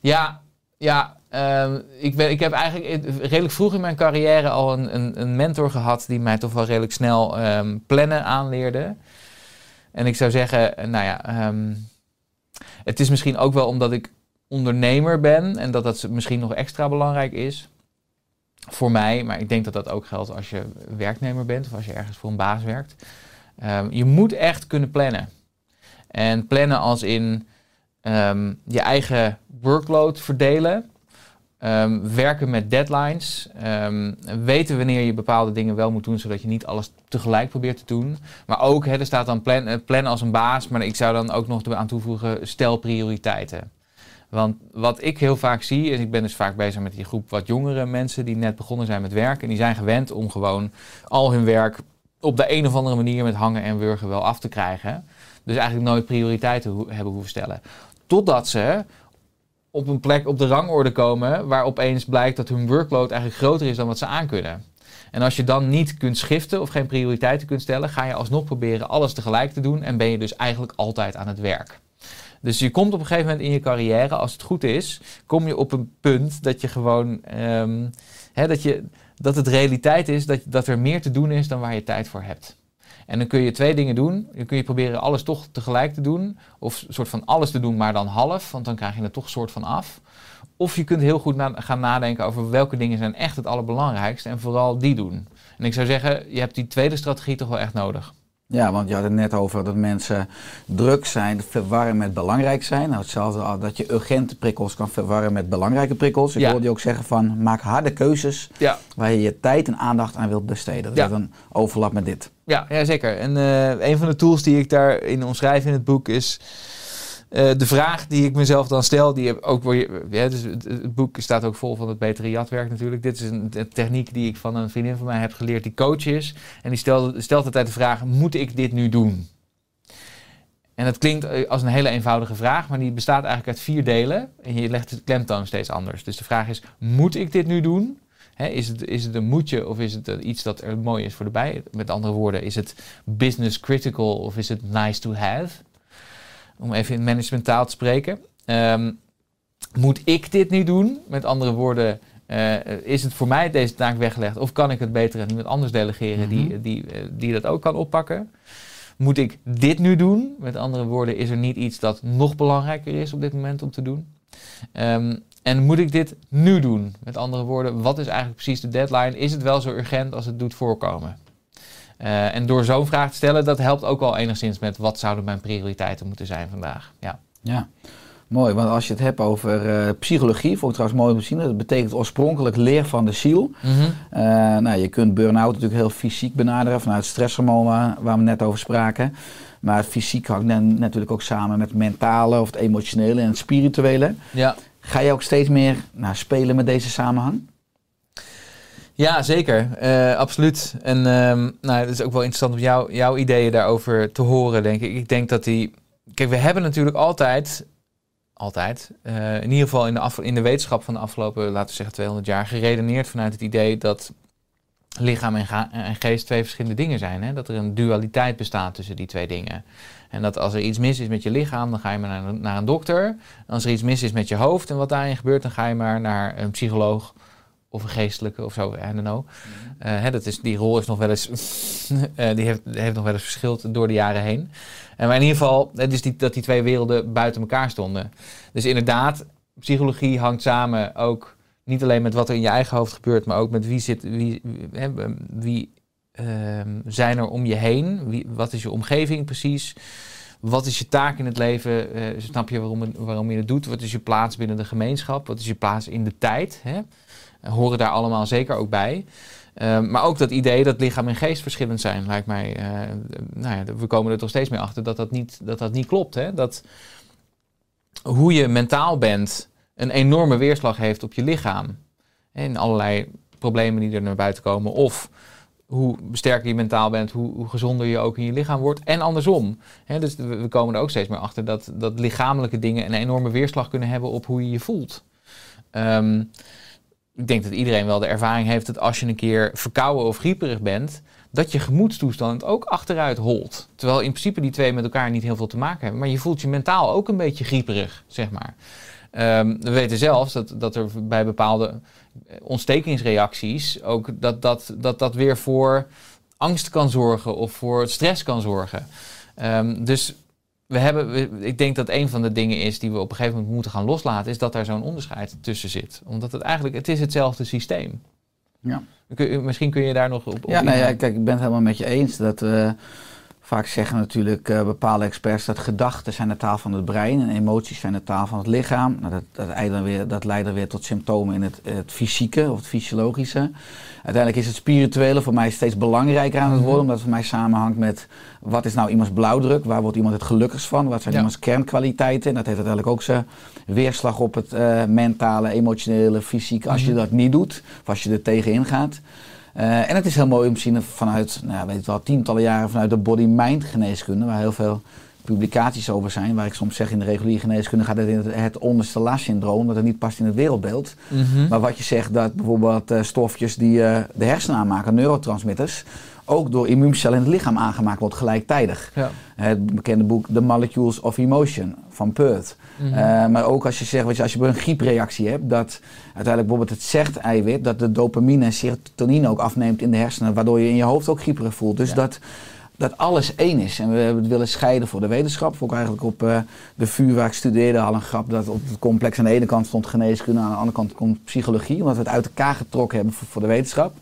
Ja, ja ehm, ik, ben, ik heb eigenlijk redelijk vroeg in mijn carrière al een, een, een mentor gehad die mij toch wel redelijk snel ehm, plannen aanleerde. En ik zou zeggen, eh, nou ja, ehm, het is misschien ook wel omdat ik ondernemer ben en dat dat misschien nog extra belangrijk is voor mij. Maar ik denk dat dat ook geldt als je werknemer bent of als je ergens voor een baas werkt. Ehm, je moet echt kunnen plannen. En plannen als in ehm, je eigen workload verdelen. Ehm, werken met deadlines. weten wanneer je bepaalde dingen wel moet doen, zodat je niet alles tegelijk probeert te doen. Maar ook, er staat dan plan, eh, plannen als een baas, maar ik zou dan ook nog aan toevoegen, stel prioriteiten. Want wat ik heel vaak zie, en ik ben dus vaak bezig met die groep wat jongere mensen die net begonnen zijn met werk. En die zijn gewend om gewoon al hun werk op de een of andere manier met hangen en wurgen wel af te krijgen. Dus eigenlijk nooit prioriteiten hebben hoeven stellen. Totdat ze op een plek op de rangorde komen waar opeens blijkt dat hun workload eigenlijk groter is dan wat ze aankunnen. En als je dan niet kunt schiften of geen prioriteiten kunt stellen, ga je alsnog proberen alles tegelijk te doen en ben je dus eigenlijk altijd aan het werk. Dus je komt op een gegeven moment in je carrière, als het goed is, kom je op een punt dat je gewoon, ehm, hè, dat, je, dat het realiteit is dat, dat er meer te doen is dan waar je tijd voor hebt. En dan kun je twee dingen doen. Dan kun je proberen alles toch tegelijk te doen. Of een soort van alles te doen, maar dan half. Want dan krijg je het toch soort van af. Of je kunt heel goed gaan nadenken over welke dingen zijn echt het allerbelangrijkste. En vooral die doen. En ik zou zeggen, je hebt die tweede strategie toch wel echt nodig. Ja, want je had het net over dat mensen druk zijn, verwarren met belangrijk zijn. Nou, hetzelfde dat je urgente prikkels kan verwarren met belangrijke prikkels. Ik Ja. hoorde je ook zeggen van maak harde keuzes Ja, waar je je tijd en aandacht aan wilt besteden. Dat Ja. heeft een overlap met dit. Ja, ja zeker. En eh, een van de tools die ik daarin omschrijf in het boek is eh, de vraag die ik mezelf dan stel. Die ook ja, dus het, boek staat ook vol van het betere jatwerk natuurlijk. Dit is een, techniek die ik van een vriendin van mij heb geleerd die coach is. En die stelt, stelt altijd de vraag, moet ik dit nu doen? En dat klinkt eh, als een hele eenvoudige vraag, maar die bestaat eigenlijk uit vier delen. En je legt de klemtoon steeds anders. Dus de vraag is, moet ik dit nu doen? Is, het, is het een moetje of is het eh, iets dat er mooi is voor de bij? Met andere woorden, is het business critical of is het nice to have? Om even in managementtaal te spreken. Ehm, moet ik dit nu doen? Met andere woorden, eh, is het voor mij deze taak weggelegd? Of kan ik het beter aan iemand anders delegeren die, die, eh, die dat ook kan oppakken? Moet ik dit nu doen? Met andere woorden, is er niet iets dat nog belangrijker is op dit moment om te doen? Ehm, en moet ik dit nu doen? Met andere woorden, wat is eigenlijk precies de deadline? Is het wel zo urgent als het doet voorkomen? Eh, en door zo'n vraag te stellen, dat helpt ook al enigszins met wat zouden mijn prioriteiten moeten zijn vandaag. Ja. Ja, mooi. Want als je het hebt over eh, psychologie, vond ik trouwens mooi om te zien. Dat betekent oorspronkelijk leer van de ziel. Eh, nou, je kunt burn-out natuurlijk heel fysiek benaderen vanuit stresshormoon waar, waar we net over spraken. Maar fysiek hangt natuurlijk ook samen met het mentale of het emotionele en het spirituele. Ja. Ga je ook steeds meer nou, spelen met deze samenhang? Ja, zeker. Eh, absoluut. En ehm, nou, het is ook wel interessant om jou, jouw ideeën daarover te horen, denk ik. Ik denk dat die... Kijk, we hebben natuurlijk altijd, altijd, eh, in ieder geval in de, in de wetenschap van de afgelopen, laten we zeggen, 200 jaar, geredeneerd vanuit het idee dat lichaam en, geest twee verschillende dingen zijn. Hè? Dat er een dualiteit bestaat tussen die twee dingen. En dat als er iets mis is met je lichaam, dan ga je maar naar, naar een dokter. En als er iets mis is met je hoofd en wat daarin gebeurt, dan ga je maar naar een psycholoog of een geestelijke of zo, I don't know. Eh, hè, dat is, die rol is nog wel eens, [laughs] eh, die heeft, heeft nog wel eens verschild door de jaren heen. En maar in ieder geval, het is die, dat die twee werelden buiten elkaar stonden. Dus inderdaad, psychologie hangt samen ook niet alleen met wat er in je eigen hoofd gebeurt, maar ook met wie zit, wie, wie, hè, wie ehm, zijn er om je heen? Wie, wat is je omgeving precies? Wat is je taak in het leven? Eh, snap je waarom, waarom je het doet? Wat is je plaats binnen de gemeenschap? Wat is je plaats in de tijd? Hè? Horen daar allemaal zeker ook bij. Ehm, maar ook dat idee dat lichaam en geest verschillend zijn, lijkt mij. eh, nou ja, we komen er toch steeds meer achter dat dat niet, dat dat niet klopt. Hè? Dat hoe je mentaal bent een enorme weerslag heeft op je lichaam. En allerlei problemen die er naar buiten komen. Of hoe sterker je mentaal bent, hoe, hoe gezonder je ook in je lichaam wordt. En andersom. Hè, dus we, komen er ook steeds meer achter dat, dat lichamelijke dingen een enorme weerslag kunnen hebben op hoe je je voelt. Ehm, ik denk dat iedereen wel de ervaring heeft dat als je een keer verkouden of grieperig bent, dat je gemoedstoestand ook achteruit holt. Terwijl in principe die twee met elkaar niet heel veel te maken hebben. Maar je voelt je mentaal ook een beetje grieperig, zeg maar. Ehm, we weten zelfs dat, dat er bij bepaalde ontstekingsreacties ook dat dat, dat dat weer voor angst kan zorgen of voor stress kan zorgen. Ehm, dus we hebben, we- ik denk dat een van de dingen is die we op een gegeven moment moeten gaan loslaten, is dat daar zo'n onderscheid tussen zit. Omdat het eigenlijk, het is hetzelfde systeem. Ja. Kun- misschien kun je daar nog op, op Ja, nou ja, kijk, ik ben het helemaal met je eens. Dat we vaak zeggen natuurlijk eh, bepaalde experts dat gedachten zijn de taal van het brein en emoties zijn de taal van het lichaam. Nou, dat, dat, leidt dan weer, dat leidt dan weer tot symptomen in het, het fysieke of het fysiologische. Uiteindelijk is het spirituele voor mij steeds belangrijker aan het worden, omdat het voor mij samenhangt met wat is nou iemands blauwdruk, waar wordt iemand het gelukkigst van, wat zijn Ja. iemands kernkwaliteiten. En dat heeft uiteindelijk ook zijn weerslag op het eh, mentale, emotionele, fysieke, als je dat niet doet of als je er tegenin gaat. Eh, en het is heel mooi om te zien vanuit, nou, ja, weet je wel, tientallen jaren vanuit de body-mind geneeskunde, waar heel veel publicaties over zijn, waar ik soms zeg in de reguliere geneeskunde gaat het in het, het onderste la-syndroom, dat het niet past in het wereldbeeld. Mhm. Maar wat je zegt dat bijvoorbeeld eh, stofjes die eh, de hersenen aanmaken, neurotransmitters, ook door immuuncellen in het lichaam aangemaakt wordt gelijktijdig. Ja. Het bekende boek The Molecules of Emotion van Perth. Mhm. Eh, maar ook als je zegt, weet je, als je een griepreactie hebt, dat uiteindelijk bijvoorbeeld het zegt-eiwit, dat de dopamine en serotonine ook afneemt in de hersenen, waardoor je in je hoofd ook grieperig voelt. Dus Ja. dat, dat alles één is. En we hebben het willen scheiden voor de wetenschap. Ook eigenlijk op eh, de VU waar ik studeerde al een grap dat op het complex aan de ene kant stond geneeskunde, aan de andere kant komt psychologie, omdat we het uit elkaar getrokken hebben voor, voor de wetenschap.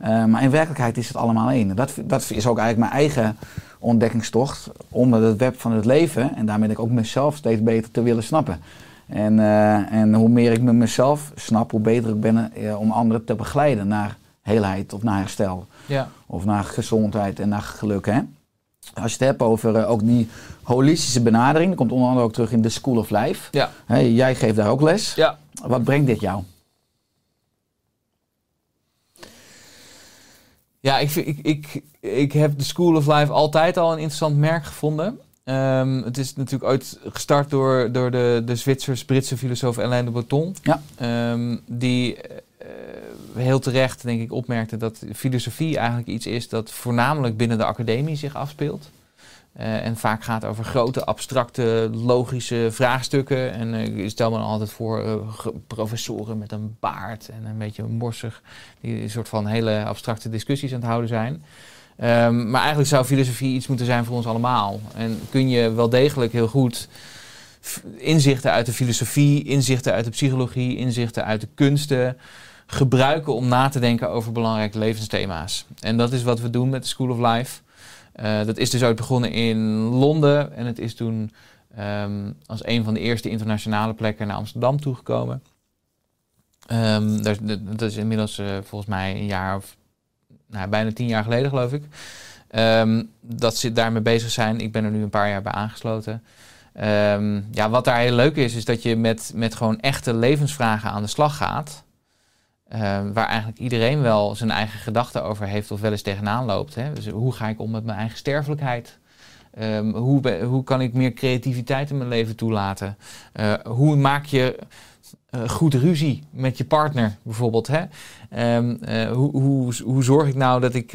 Eh, maar in werkelijkheid is het allemaal één. Dat, dat is ook eigenlijk mijn eigen ontdekkingstocht om het web van het leven en daarmee ook mezelf steeds beter te willen snappen. En, eh, en hoe meer ik me mezelf snap, hoe beter ik ben eh, om anderen te begeleiden naar heelheid of naar herstel. Ja. Of naar gezondheid en naar geluk. Hè? Als je het hebt over ook die holistische benadering, dat komt onder andere ook terug in de School of Life. Ja. Jij geeft daar ook les. Ja. Wat brengt dit jou? Ja, ik, vind- ik, ik, ik heb de School of Life altijd al een interessant merk gevonden. Ehm, het is natuurlijk ooit gestart door, door de, de Zwitsers-Britse filosoof Alain de Botton. Ja. Ehm, die eh, heel terecht, denk ik, opmerkte dat filosofie eigenlijk iets is dat voornamelijk binnen de academie zich afspeelt. Eh, en vaak gaat over grote, abstracte, logische vraagstukken. En eh, ik stel me dan altijd voor eh, professoren met een baard en een beetje morsig. Die een soort van hele abstracte discussies aan het houden zijn. Ehm, maar eigenlijk zou filosofie iets moeten zijn voor ons allemaal. En kun je wel degelijk heel goed inzichten uit de filosofie, inzichten uit de psychologie, inzichten uit de kunsten gebruiken om na te denken over belangrijke levensthema's. En dat is wat we doen met de School of Life. Eh, dat is dus ooit begonnen in Londen en het is toen ehm, als een van de eerste internationale plekken naar Amsterdam toegekomen. Ehm, dat, dat- dat is inmiddels eh, volgens mij een jaar of nou, bijna tien jaar geleden, geloof ik. Ehm, dat ze daarmee bezig zijn. Ik ben er nu een paar jaar bij aangesloten. Ja, wat daar heel leuk is, is dat je met, met gewoon echte levensvragen aan de slag gaat. Ehm, waar eigenlijk iedereen wel zijn eigen gedachten over heeft of wel eens tegenaan loopt. Hè? Dus hoe ga ik om met mijn eigen sterfelijkheid? Ehm, hoe, hoe kan ik meer creativiteit in mijn leven toelaten? Eh, hoe maak je eh, goed ruzie met je partner bijvoorbeeld? Hè? Ehm, eh, hoe, hoe, hoe zorg ik nou dat ik.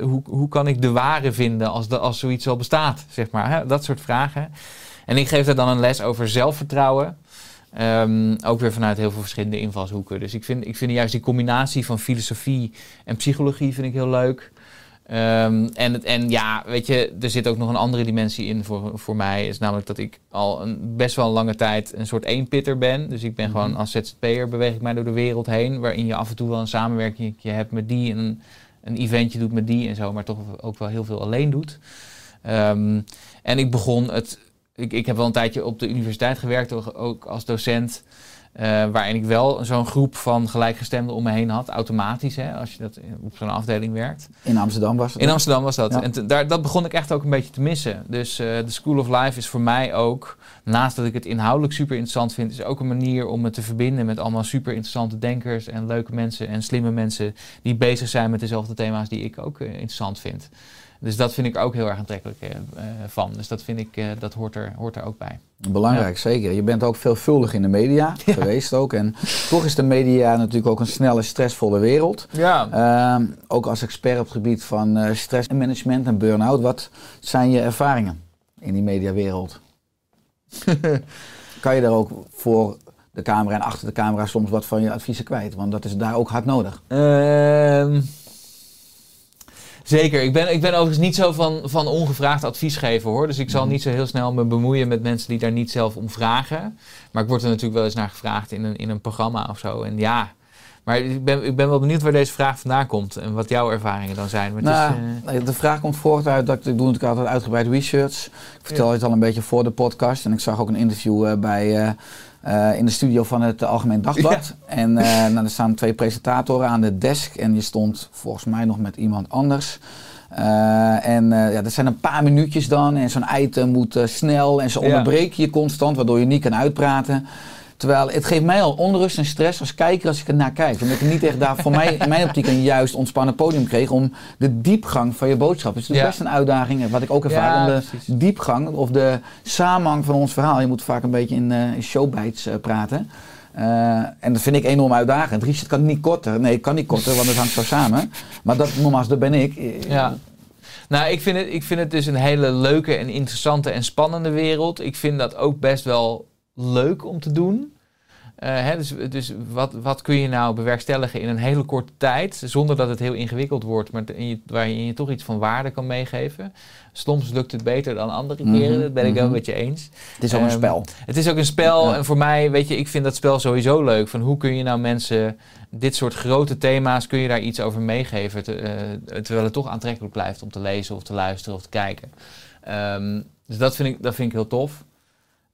hoe, hoe kan ik de ware vinden als, als zoiets al bestaat? Zeg maar, hè? Dat soort vragen. En ik geef daar dan een les over zelfvertrouwen. Ehm, ook weer vanuit heel veel verschillende invalshoeken. Dus ik vind, ik vind juist die combinatie van filosofie en psychologie vind ik heel leuk. Ehm, en, het- en ja, weet je, er zit ook nog een andere dimensie in voor, voor mij. Is namelijk dat ik al een, best wel een lange tijd een soort eenpitter ben. Dus ik ben gewoon als ZZP'er beweeg ik mij door de wereld heen. Waarin je af en toe wel een samenwerking hebt met die. En een, een eventje doet met die en zo. Maar toch ook wel heel veel alleen doet. Ehm, en ik begon het... Ik, ik heb wel een tijdje op de universiteit gewerkt, ook- als docent. eh, waarin ik wel zo'n groep van gelijkgestemden om me heen had. Automatisch, hè, als je dat in- op zo'n afdeling werkt. In Amsterdam was het. In Amsterdam was dat. Ja. En te- daar, dat begon ik echt ook een beetje te missen. Dus eh, de School of Life is voor mij ook, naast dat ik het inhoudelijk super interessant vind, is ook een manier om me te verbinden met allemaal super interessante denkers en leuke mensen en slimme mensen die bezig zijn met dezelfde thema's die ik ook eh, interessant vind. Dus dat vind ik ook heel erg aantrekkelijk eh, eh, van. Dus dat vind ik, eh, dat hoort er, hoort er ook bij. Belangrijk, zeker. Je bent ook veelvuldig in de media [laughs] geweest ook. En toch is de media natuurlijk ook een snelle, stressvolle wereld. Ja. Ehm, ook als expert op het gebied van stressmanagement en burn-out. Wat zijn je ervaringen in die mediawereld? [laughs] kan je daar ook voor de camera en achter de camera soms wat van je adviezen kwijt? Want dat is daar ook hard nodig. Ehm, zeker. Ik ben, ik ben overigens niet zo van, van ongevraagd advies geven hoor. Dus ik zal niet zo heel snel me bemoeien met mensen die daar niet zelf om vragen. Maar ik word er natuurlijk wel eens naar gevraagd in een, in een programma of zo. En ja, maar ik ben, ik ben wel benieuwd waar deze vraag vandaan komt. En wat jouw ervaringen dan zijn. Maar Nou, is, eh, de vraag komt voort uit dat ik doe natuurlijk altijd uitgebreid research. Ik vertel het al een beetje voor de podcast. En ik zag ook een interview eh, bij, eh, eh, in de studio van het Algemeen Dagblad. [laughs] En nou, er staan twee presentatoren aan de desk. En je stond volgens mij nog met iemand anders. Eh, en ja, dat zijn een paar minuutjes dan. En zo'n item moet snel. En ze Ja. onderbreken je constant, waardoor je niet kan uitpraten. Terwijl het geeft mij al onrust en stress als kijker als ik er naar kijk. Omdat ik niet echt daar voor mij in mijn optiek een juist ontspannen podium kreeg om de diepgang van je boodschap. Het is natuurlijk Ja. best een uitdaging, wat ik ook ervaar, Ja, om de precies. diepgang of de samenhang van ons verhaal. Je moet vaak een beetje in, in showbites eh, praten. Eh, en dat vind ik enorm uitdagend. Richard kan niet korter. Nee, ik kan niet korter, want het hangt zo samen. Maar dat, nogmaals, dat ben ik. Ja. Nou, ik vind, het, ik vind het dus een hele leuke en interessante en spannende wereld. Ik vind dat ook best wel leuk om te doen. Eh, hè, dus dus wat, wat kun je nou bewerkstelligen in een hele korte tijd, zonder dat het heel ingewikkeld wordt, maar je, waarin je toch iets van waarde kan meegeven. Soms lukt het beter dan andere keren, Mhm, dat ben ik wel mhm. met je eens. Het is ook een Ehm, spel. Het is ook een spel Ja. en voor mij, weet je, ik vind dat spel sowieso leuk. Van hoe kun je nou mensen dit soort grote thema's, kun je daar iets over meegeven, te- eh, terwijl het toch aantrekkelijk blijft om te lezen of te luisteren of te kijken. Ehm, dus dat vind ik, dat vind ik heel tof.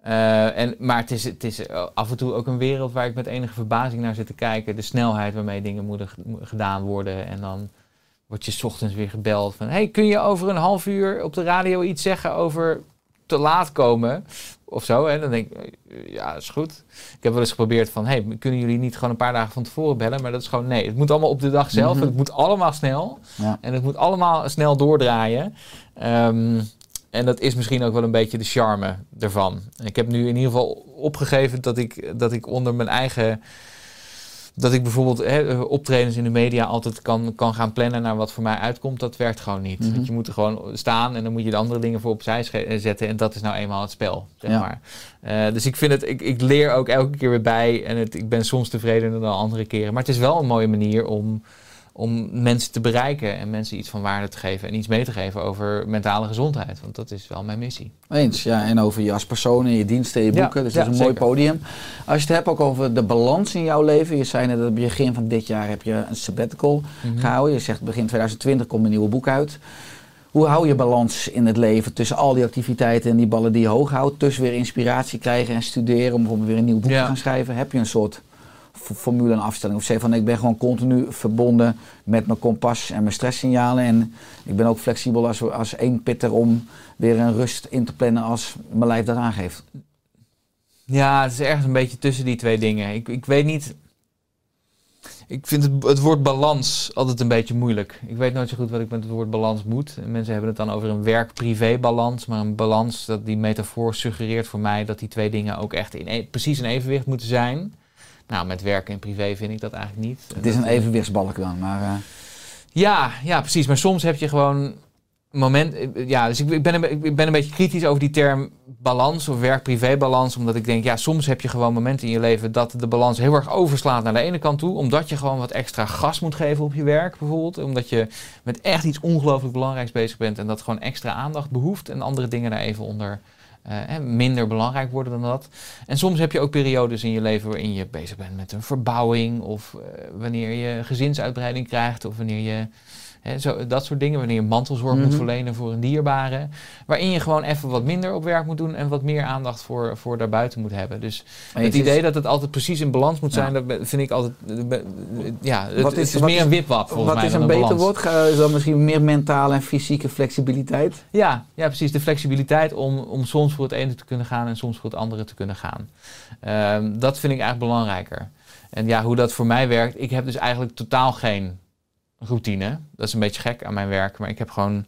Eh, en, maar het is, het is eh, af en toe ook een wereld waar ik met enige verbazing naar zit te kijken. De snelheid waarmee dingen moeten gedaan worden. En dan word je 's ochtends weer gebeld van... hey, kun je over een half uur op de radio iets zeggen over te laat komen? Of zo. En dan denk ik, eh, ja, is goed. Ik heb wel eens geprobeerd van... hey, kunnen jullie niet gewoon een paar dagen van tevoren bellen? Maar dat is gewoon nee. Het moet allemaal op de dag zelf. Mhm. Het moet allemaal snel. Ja. En het moet allemaal snel doordraaien. Ehm, en dat is misschien ook wel een beetje de charme ervan. En ik heb nu in ieder geval opgegeven dat ik, dat ik onder mijn eigen. Dat ik bijvoorbeeld hè, optredens in de media altijd kan, kan gaan plannen naar wat voor mij uitkomt. Dat werkt gewoon niet. Mhm. Want je moet er gewoon staan en dan moet je de andere dingen voor opzij eh, zetten. En dat is nou eenmaal het spel, zeg Ja. maar. Eh, dus ik vind het, ik, ik leer ook elke keer weer bij. En het, ik ben soms tevredener dan andere keren. Maar het is wel een mooie manier om, om mensen te bereiken en mensen iets van waarde te geven en iets mee te geven over mentale gezondheid. Want dat is wel mijn missie. Eens, ja. En over je als persoon en je diensten en je Ja, boeken. dus ja, dat is een mooi podium. Als je het hebt ook over de balans in jouw leven. Je zei net dat op het begin van dit jaar heb je een sabbatical Mhm. gehouden. Je zegt begin 2020 komt een nieuwe boek uit. Hoe hou je balans in het leven tussen al die activiteiten en die ballen die je hoog houdt? Tussen weer inspiratie krijgen en studeren om bijvoorbeeld weer een nieuw boek Ja. te gaan schrijven. Heb je een soort formule en afstelling? Of zeg van ik ben gewoon continu verbonden met mijn kompas en mijn stresssignalen. En ik ben ook flexibel als, als één pitter om weer een rust in te plannen als mijn lijf dat aangeeft. Ja, het is ergens een beetje tussen die twee dingen. Ik, ik weet niet. Ik vind het, het woord balans altijd een beetje moeilijk. Ik weet nooit zo goed wat ik met het woord balans moet. En mensen hebben het dan over een werk-privé balans. Maar een balans, dat die metafoor suggereert voor mij dat die twee dingen ook echt in e- precies in evenwicht moeten zijn. Nou, met werk en privé vind ik dat eigenlijk niet. Het is een evenwichtsbalk dan, maar eh, Ja, ja, precies. Maar soms heb je gewoon moment. Ja, dus ik, ben een, ik ben een beetje kritisch over die term balans of werk-privé balans. Omdat ik denk, ja, soms heb je gewoon momenten in je leven dat de balans heel erg overslaat naar de ene kant toe. Omdat je gewoon wat extra gas moet geven op je werk, bijvoorbeeld. Omdat je met echt iets ongelooflijk belangrijks bezig bent en dat gewoon extra aandacht behoeft. En andere dingen daar even onder. Eh, minder belangrijk worden dan dat. En soms heb je ook periodes in je leven waarin je bezig bent met een verbouwing. Of eh, wanneer je gezinsuitbreiding krijgt. Of wanneer je Zo, dat soort dingen, wanneer je mantelzorg moet Mhm. verlenen voor een dierbare. Waarin je gewoon even wat minder op werk moet doen en wat meer aandacht voor, voor daarbuiten moet hebben. Dus het idee dat het altijd precies in balans moet Ja. zijn, dat vind ik altijd. eh, be- Ja, het, Wat het is- is, wat meer is- een wipwap volgens Wat mij. is dan een beter balans. woord? Ga- Is dan misschien meer mentale en fysieke flexibiliteit? Ja, ja, precies. De flexibiliteit om, om soms voor het ene te kunnen gaan en soms voor het andere te kunnen gaan. Ehm, dat vind ik eigenlijk belangrijker. En ja, hoe dat voor mij werkt, ik heb dus eigenlijk totaal geen routine. Dat is een beetje gek aan mijn werk, maar ik heb gewoon.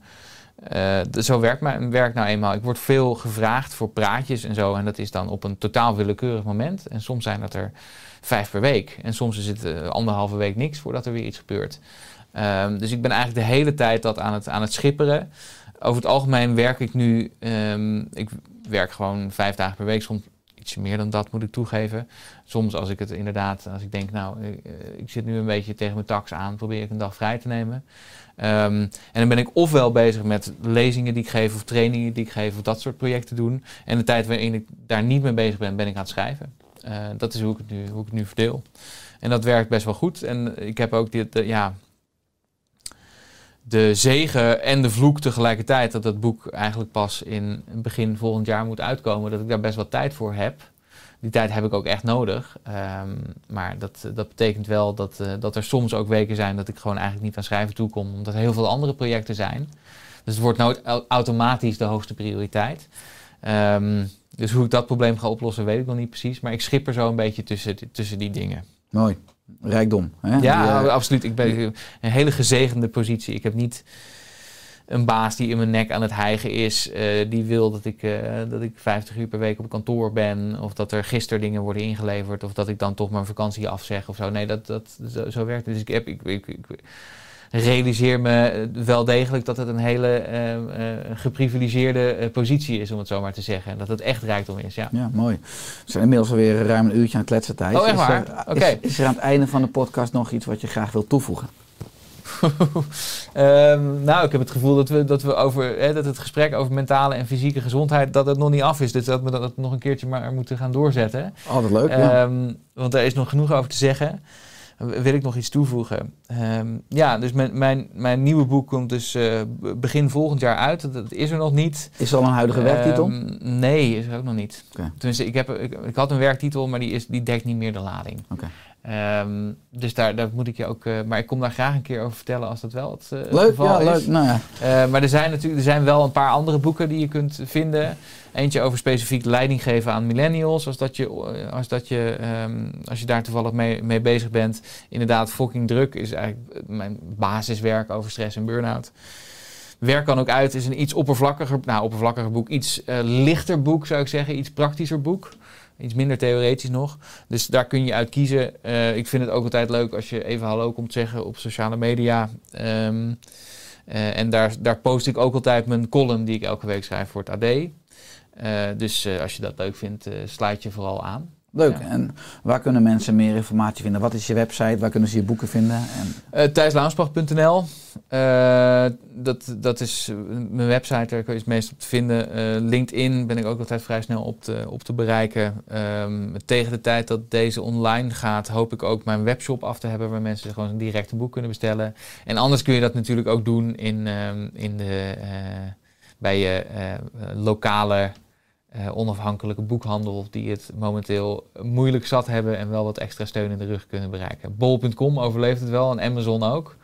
eh, zo werkt mijn werk nou eenmaal. Ik word veel gevraagd voor praatjes en zo. En dat is dan op een totaal willekeurig moment. En soms zijn dat er vijf per week. En soms is het eh, anderhalve week niks voordat er weer iets gebeurt. Ehm, dus ik ben eigenlijk de hele tijd dat aan het, aan het schipperen. Over het algemeen werk ik nu. ehm, ik werk gewoon vijf dagen per week. Soms ietsje meer dan dat moet ik toegeven. Soms als ik het inderdaad, als ik denk, nou, ik, eh, ik zit nu een beetje tegen mijn tax aan, probeer ik een dag vrij te nemen. Ehm, en dan ben ik ofwel bezig met lezingen die ik geef, of trainingen die ik geef, of dat soort projecten doen. En de tijd waarin ik daar niet mee bezig ben, ben ik aan het schrijven. Eh, dat is hoe ik, het nu, hoe ik het nu verdeel. En dat werkt best wel goed. En ik heb ook dit, eh, ja, de zegen en de vloek tegelijkertijd dat dat boek eigenlijk pas in begin volgend jaar moet uitkomen, dat ik daar best wat tijd voor heb. Die tijd heb ik ook echt nodig. Ehm, maar dat, dat betekent wel dat, eh, dat er soms ook weken zijn dat ik gewoon eigenlijk niet aan schrijven toekom, omdat er heel veel andere projecten zijn. Dus het wordt nooit au- automatisch de hoogste prioriteit. Ehm, dus hoe ik dat probleem ga oplossen, weet ik nog niet precies. Maar ik schip er zo een beetje tussen, tussen die dingen. Mooi. Rijkdom. Hè? Ja, Die, eh, absoluut. Ik ben een hele gezegende positie. Ik heb niet een baas die in mijn nek aan het hijgen is. eh, die wil dat ik, eh, dat ik 50 uur per week op kantoor ben. Of dat er gisteren dingen worden ingeleverd. Of dat ik dan toch mijn vakantie afzeg of zo. Nee, dat, dat, zo, zo werkt het. Dus ik heb... Ik, ik, ik- realiseer me eh, wel degelijk dat het een hele eh, eh, geprivilegeerde positie is, om het zo maar te zeggen. En dat het echt rijkdom is, ja. Ja, mooi. We zijn inmiddels alweer ruim een uurtje aan het kletsen, Thijs. Oh, echt waar? er- Oké. Is, is er aan het einde van de podcast nog iets wat je graag wilt toevoegen? [laughs] Ehm, nou, ik heb het gevoel dat we, dat we over hè, dat het gesprek over mentale en fysieke gezondheid dat het nog niet af is. Dus dat we dat nog een keertje maar moeten gaan doorzetten. Altijd leuk, ja. Ehm, want er is nog genoeg over te zeggen. Wil ik nog iets toevoegen? Ehm, ja, dus mijn, mijn, mijn nieuwe boek komt dus eh, begin volgend jaar uit. Dat, dat is er nog niet. Is er al een huidige werktitel? Ehm, nee, is er ook nog niet. Oké. Tenminste, ik, heb, ik, ik had een werktitel, maar die, is, die dekt niet meer de lading. Oké. Ehm, dus daar, daar moet ik je ook... eh, maar ik kom daar graag een keer over vertellen als dat wel het, eh, het geval ja, is. leuk. Nou ja, Eh, maar er zijn natuurlijk er zijn wel een paar andere boeken die je kunt vinden. Eentje over specifiek leiding geven aan millennials. Als, dat je, als, dat je, ehm, als je daar toevallig mee, mee bezig bent. Inderdaad, fucking druk is eigenlijk mijn basiswerk over stress en burn-out. Werk kan ook uit is een iets oppervlakkiger, nou oppervlakkiger boek. Iets lichter boek zou ik zeggen. Iets praktischer boek. Iets minder theoretisch nog. Dus daar kun je uit kiezen. Eh, ik vind het ook altijd leuk als je even hallo komt zeggen op sociale media. Ehm, eh, en daar, daar post ik ook altijd mijn column die ik elke week schrijf voor het AD. Eh, dus als je dat leuk vindt, sluit je vooral aan. Leuk. Ja. En waar kunnen mensen meer informatie vinden? Wat is je website? Waar kunnen ze je boeken vinden? En, Uh, Thijslaansbach.nl. Eh, dat, dat is eh, mijn website, daar kun je het meest op te vinden. Eh, LinkedIn ben ik ook altijd vrij snel op te, op te bereiken. Ehm, tegen de tijd dat deze online gaat, hoop ik ook mijn webshop af te hebben waar mensen gewoon een directe boek kunnen bestellen. En anders kun je dat natuurlijk ook doen in, ehm, in de, eh, bij je eh, lokale eh, onafhankelijke boekhandel die het momenteel moeilijk zat hebben en wel wat extra steun in de rug kunnen bereiken. Bol.com overleeft het wel en Amazon ook.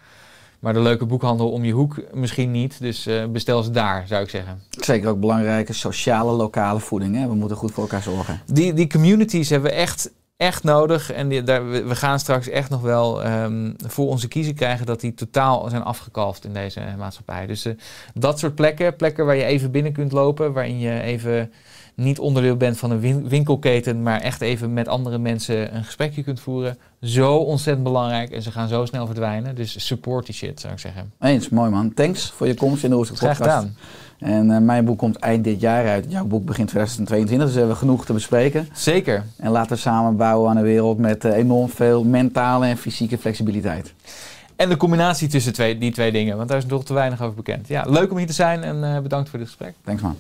Maar de leuke boekhandel om je hoek misschien niet. Dus eh, bestel ze daar, zou ik zeggen. zeker ook belangrijke sociale, lokale voeding. Hè? We moeten goed voor elkaar zorgen. Die, die communities hebben we echt, echt nodig. En die, daar, we gaan straks echt nog wel ehm, voor onze kiezer krijgen dat die totaal zijn afgekalfd in deze maatschappij. Dus eh, dat soort plekken, plekken waar je even binnen kunt lopen, waarin je even niet onderdeel bent van een win- winkelketen, maar echt even met andere mensen een gesprekje kunt voeren. Zo ontzettend belangrijk en ze gaan zo snel verdwijnen. Dus support die shit, zou ik zeggen. Eens, mooi man. Thanks voor je komst in de Graag podcast. gedaan. En eh, mijn boek komt eind dit jaar uit. Jouw boek begint 2022, dus we hebben genoeg te bespreken. Zeker. En laten we samen bouwen aan een wereld met eh, enorm veel mentale en fysieke flexibiliteit. En de combinatie tussen twee, die twee dingen, want daar is nog te weinig over bekend. Ja, leuk om hier te zijn en eh, bedankt voor dit gesprek. Thanks man.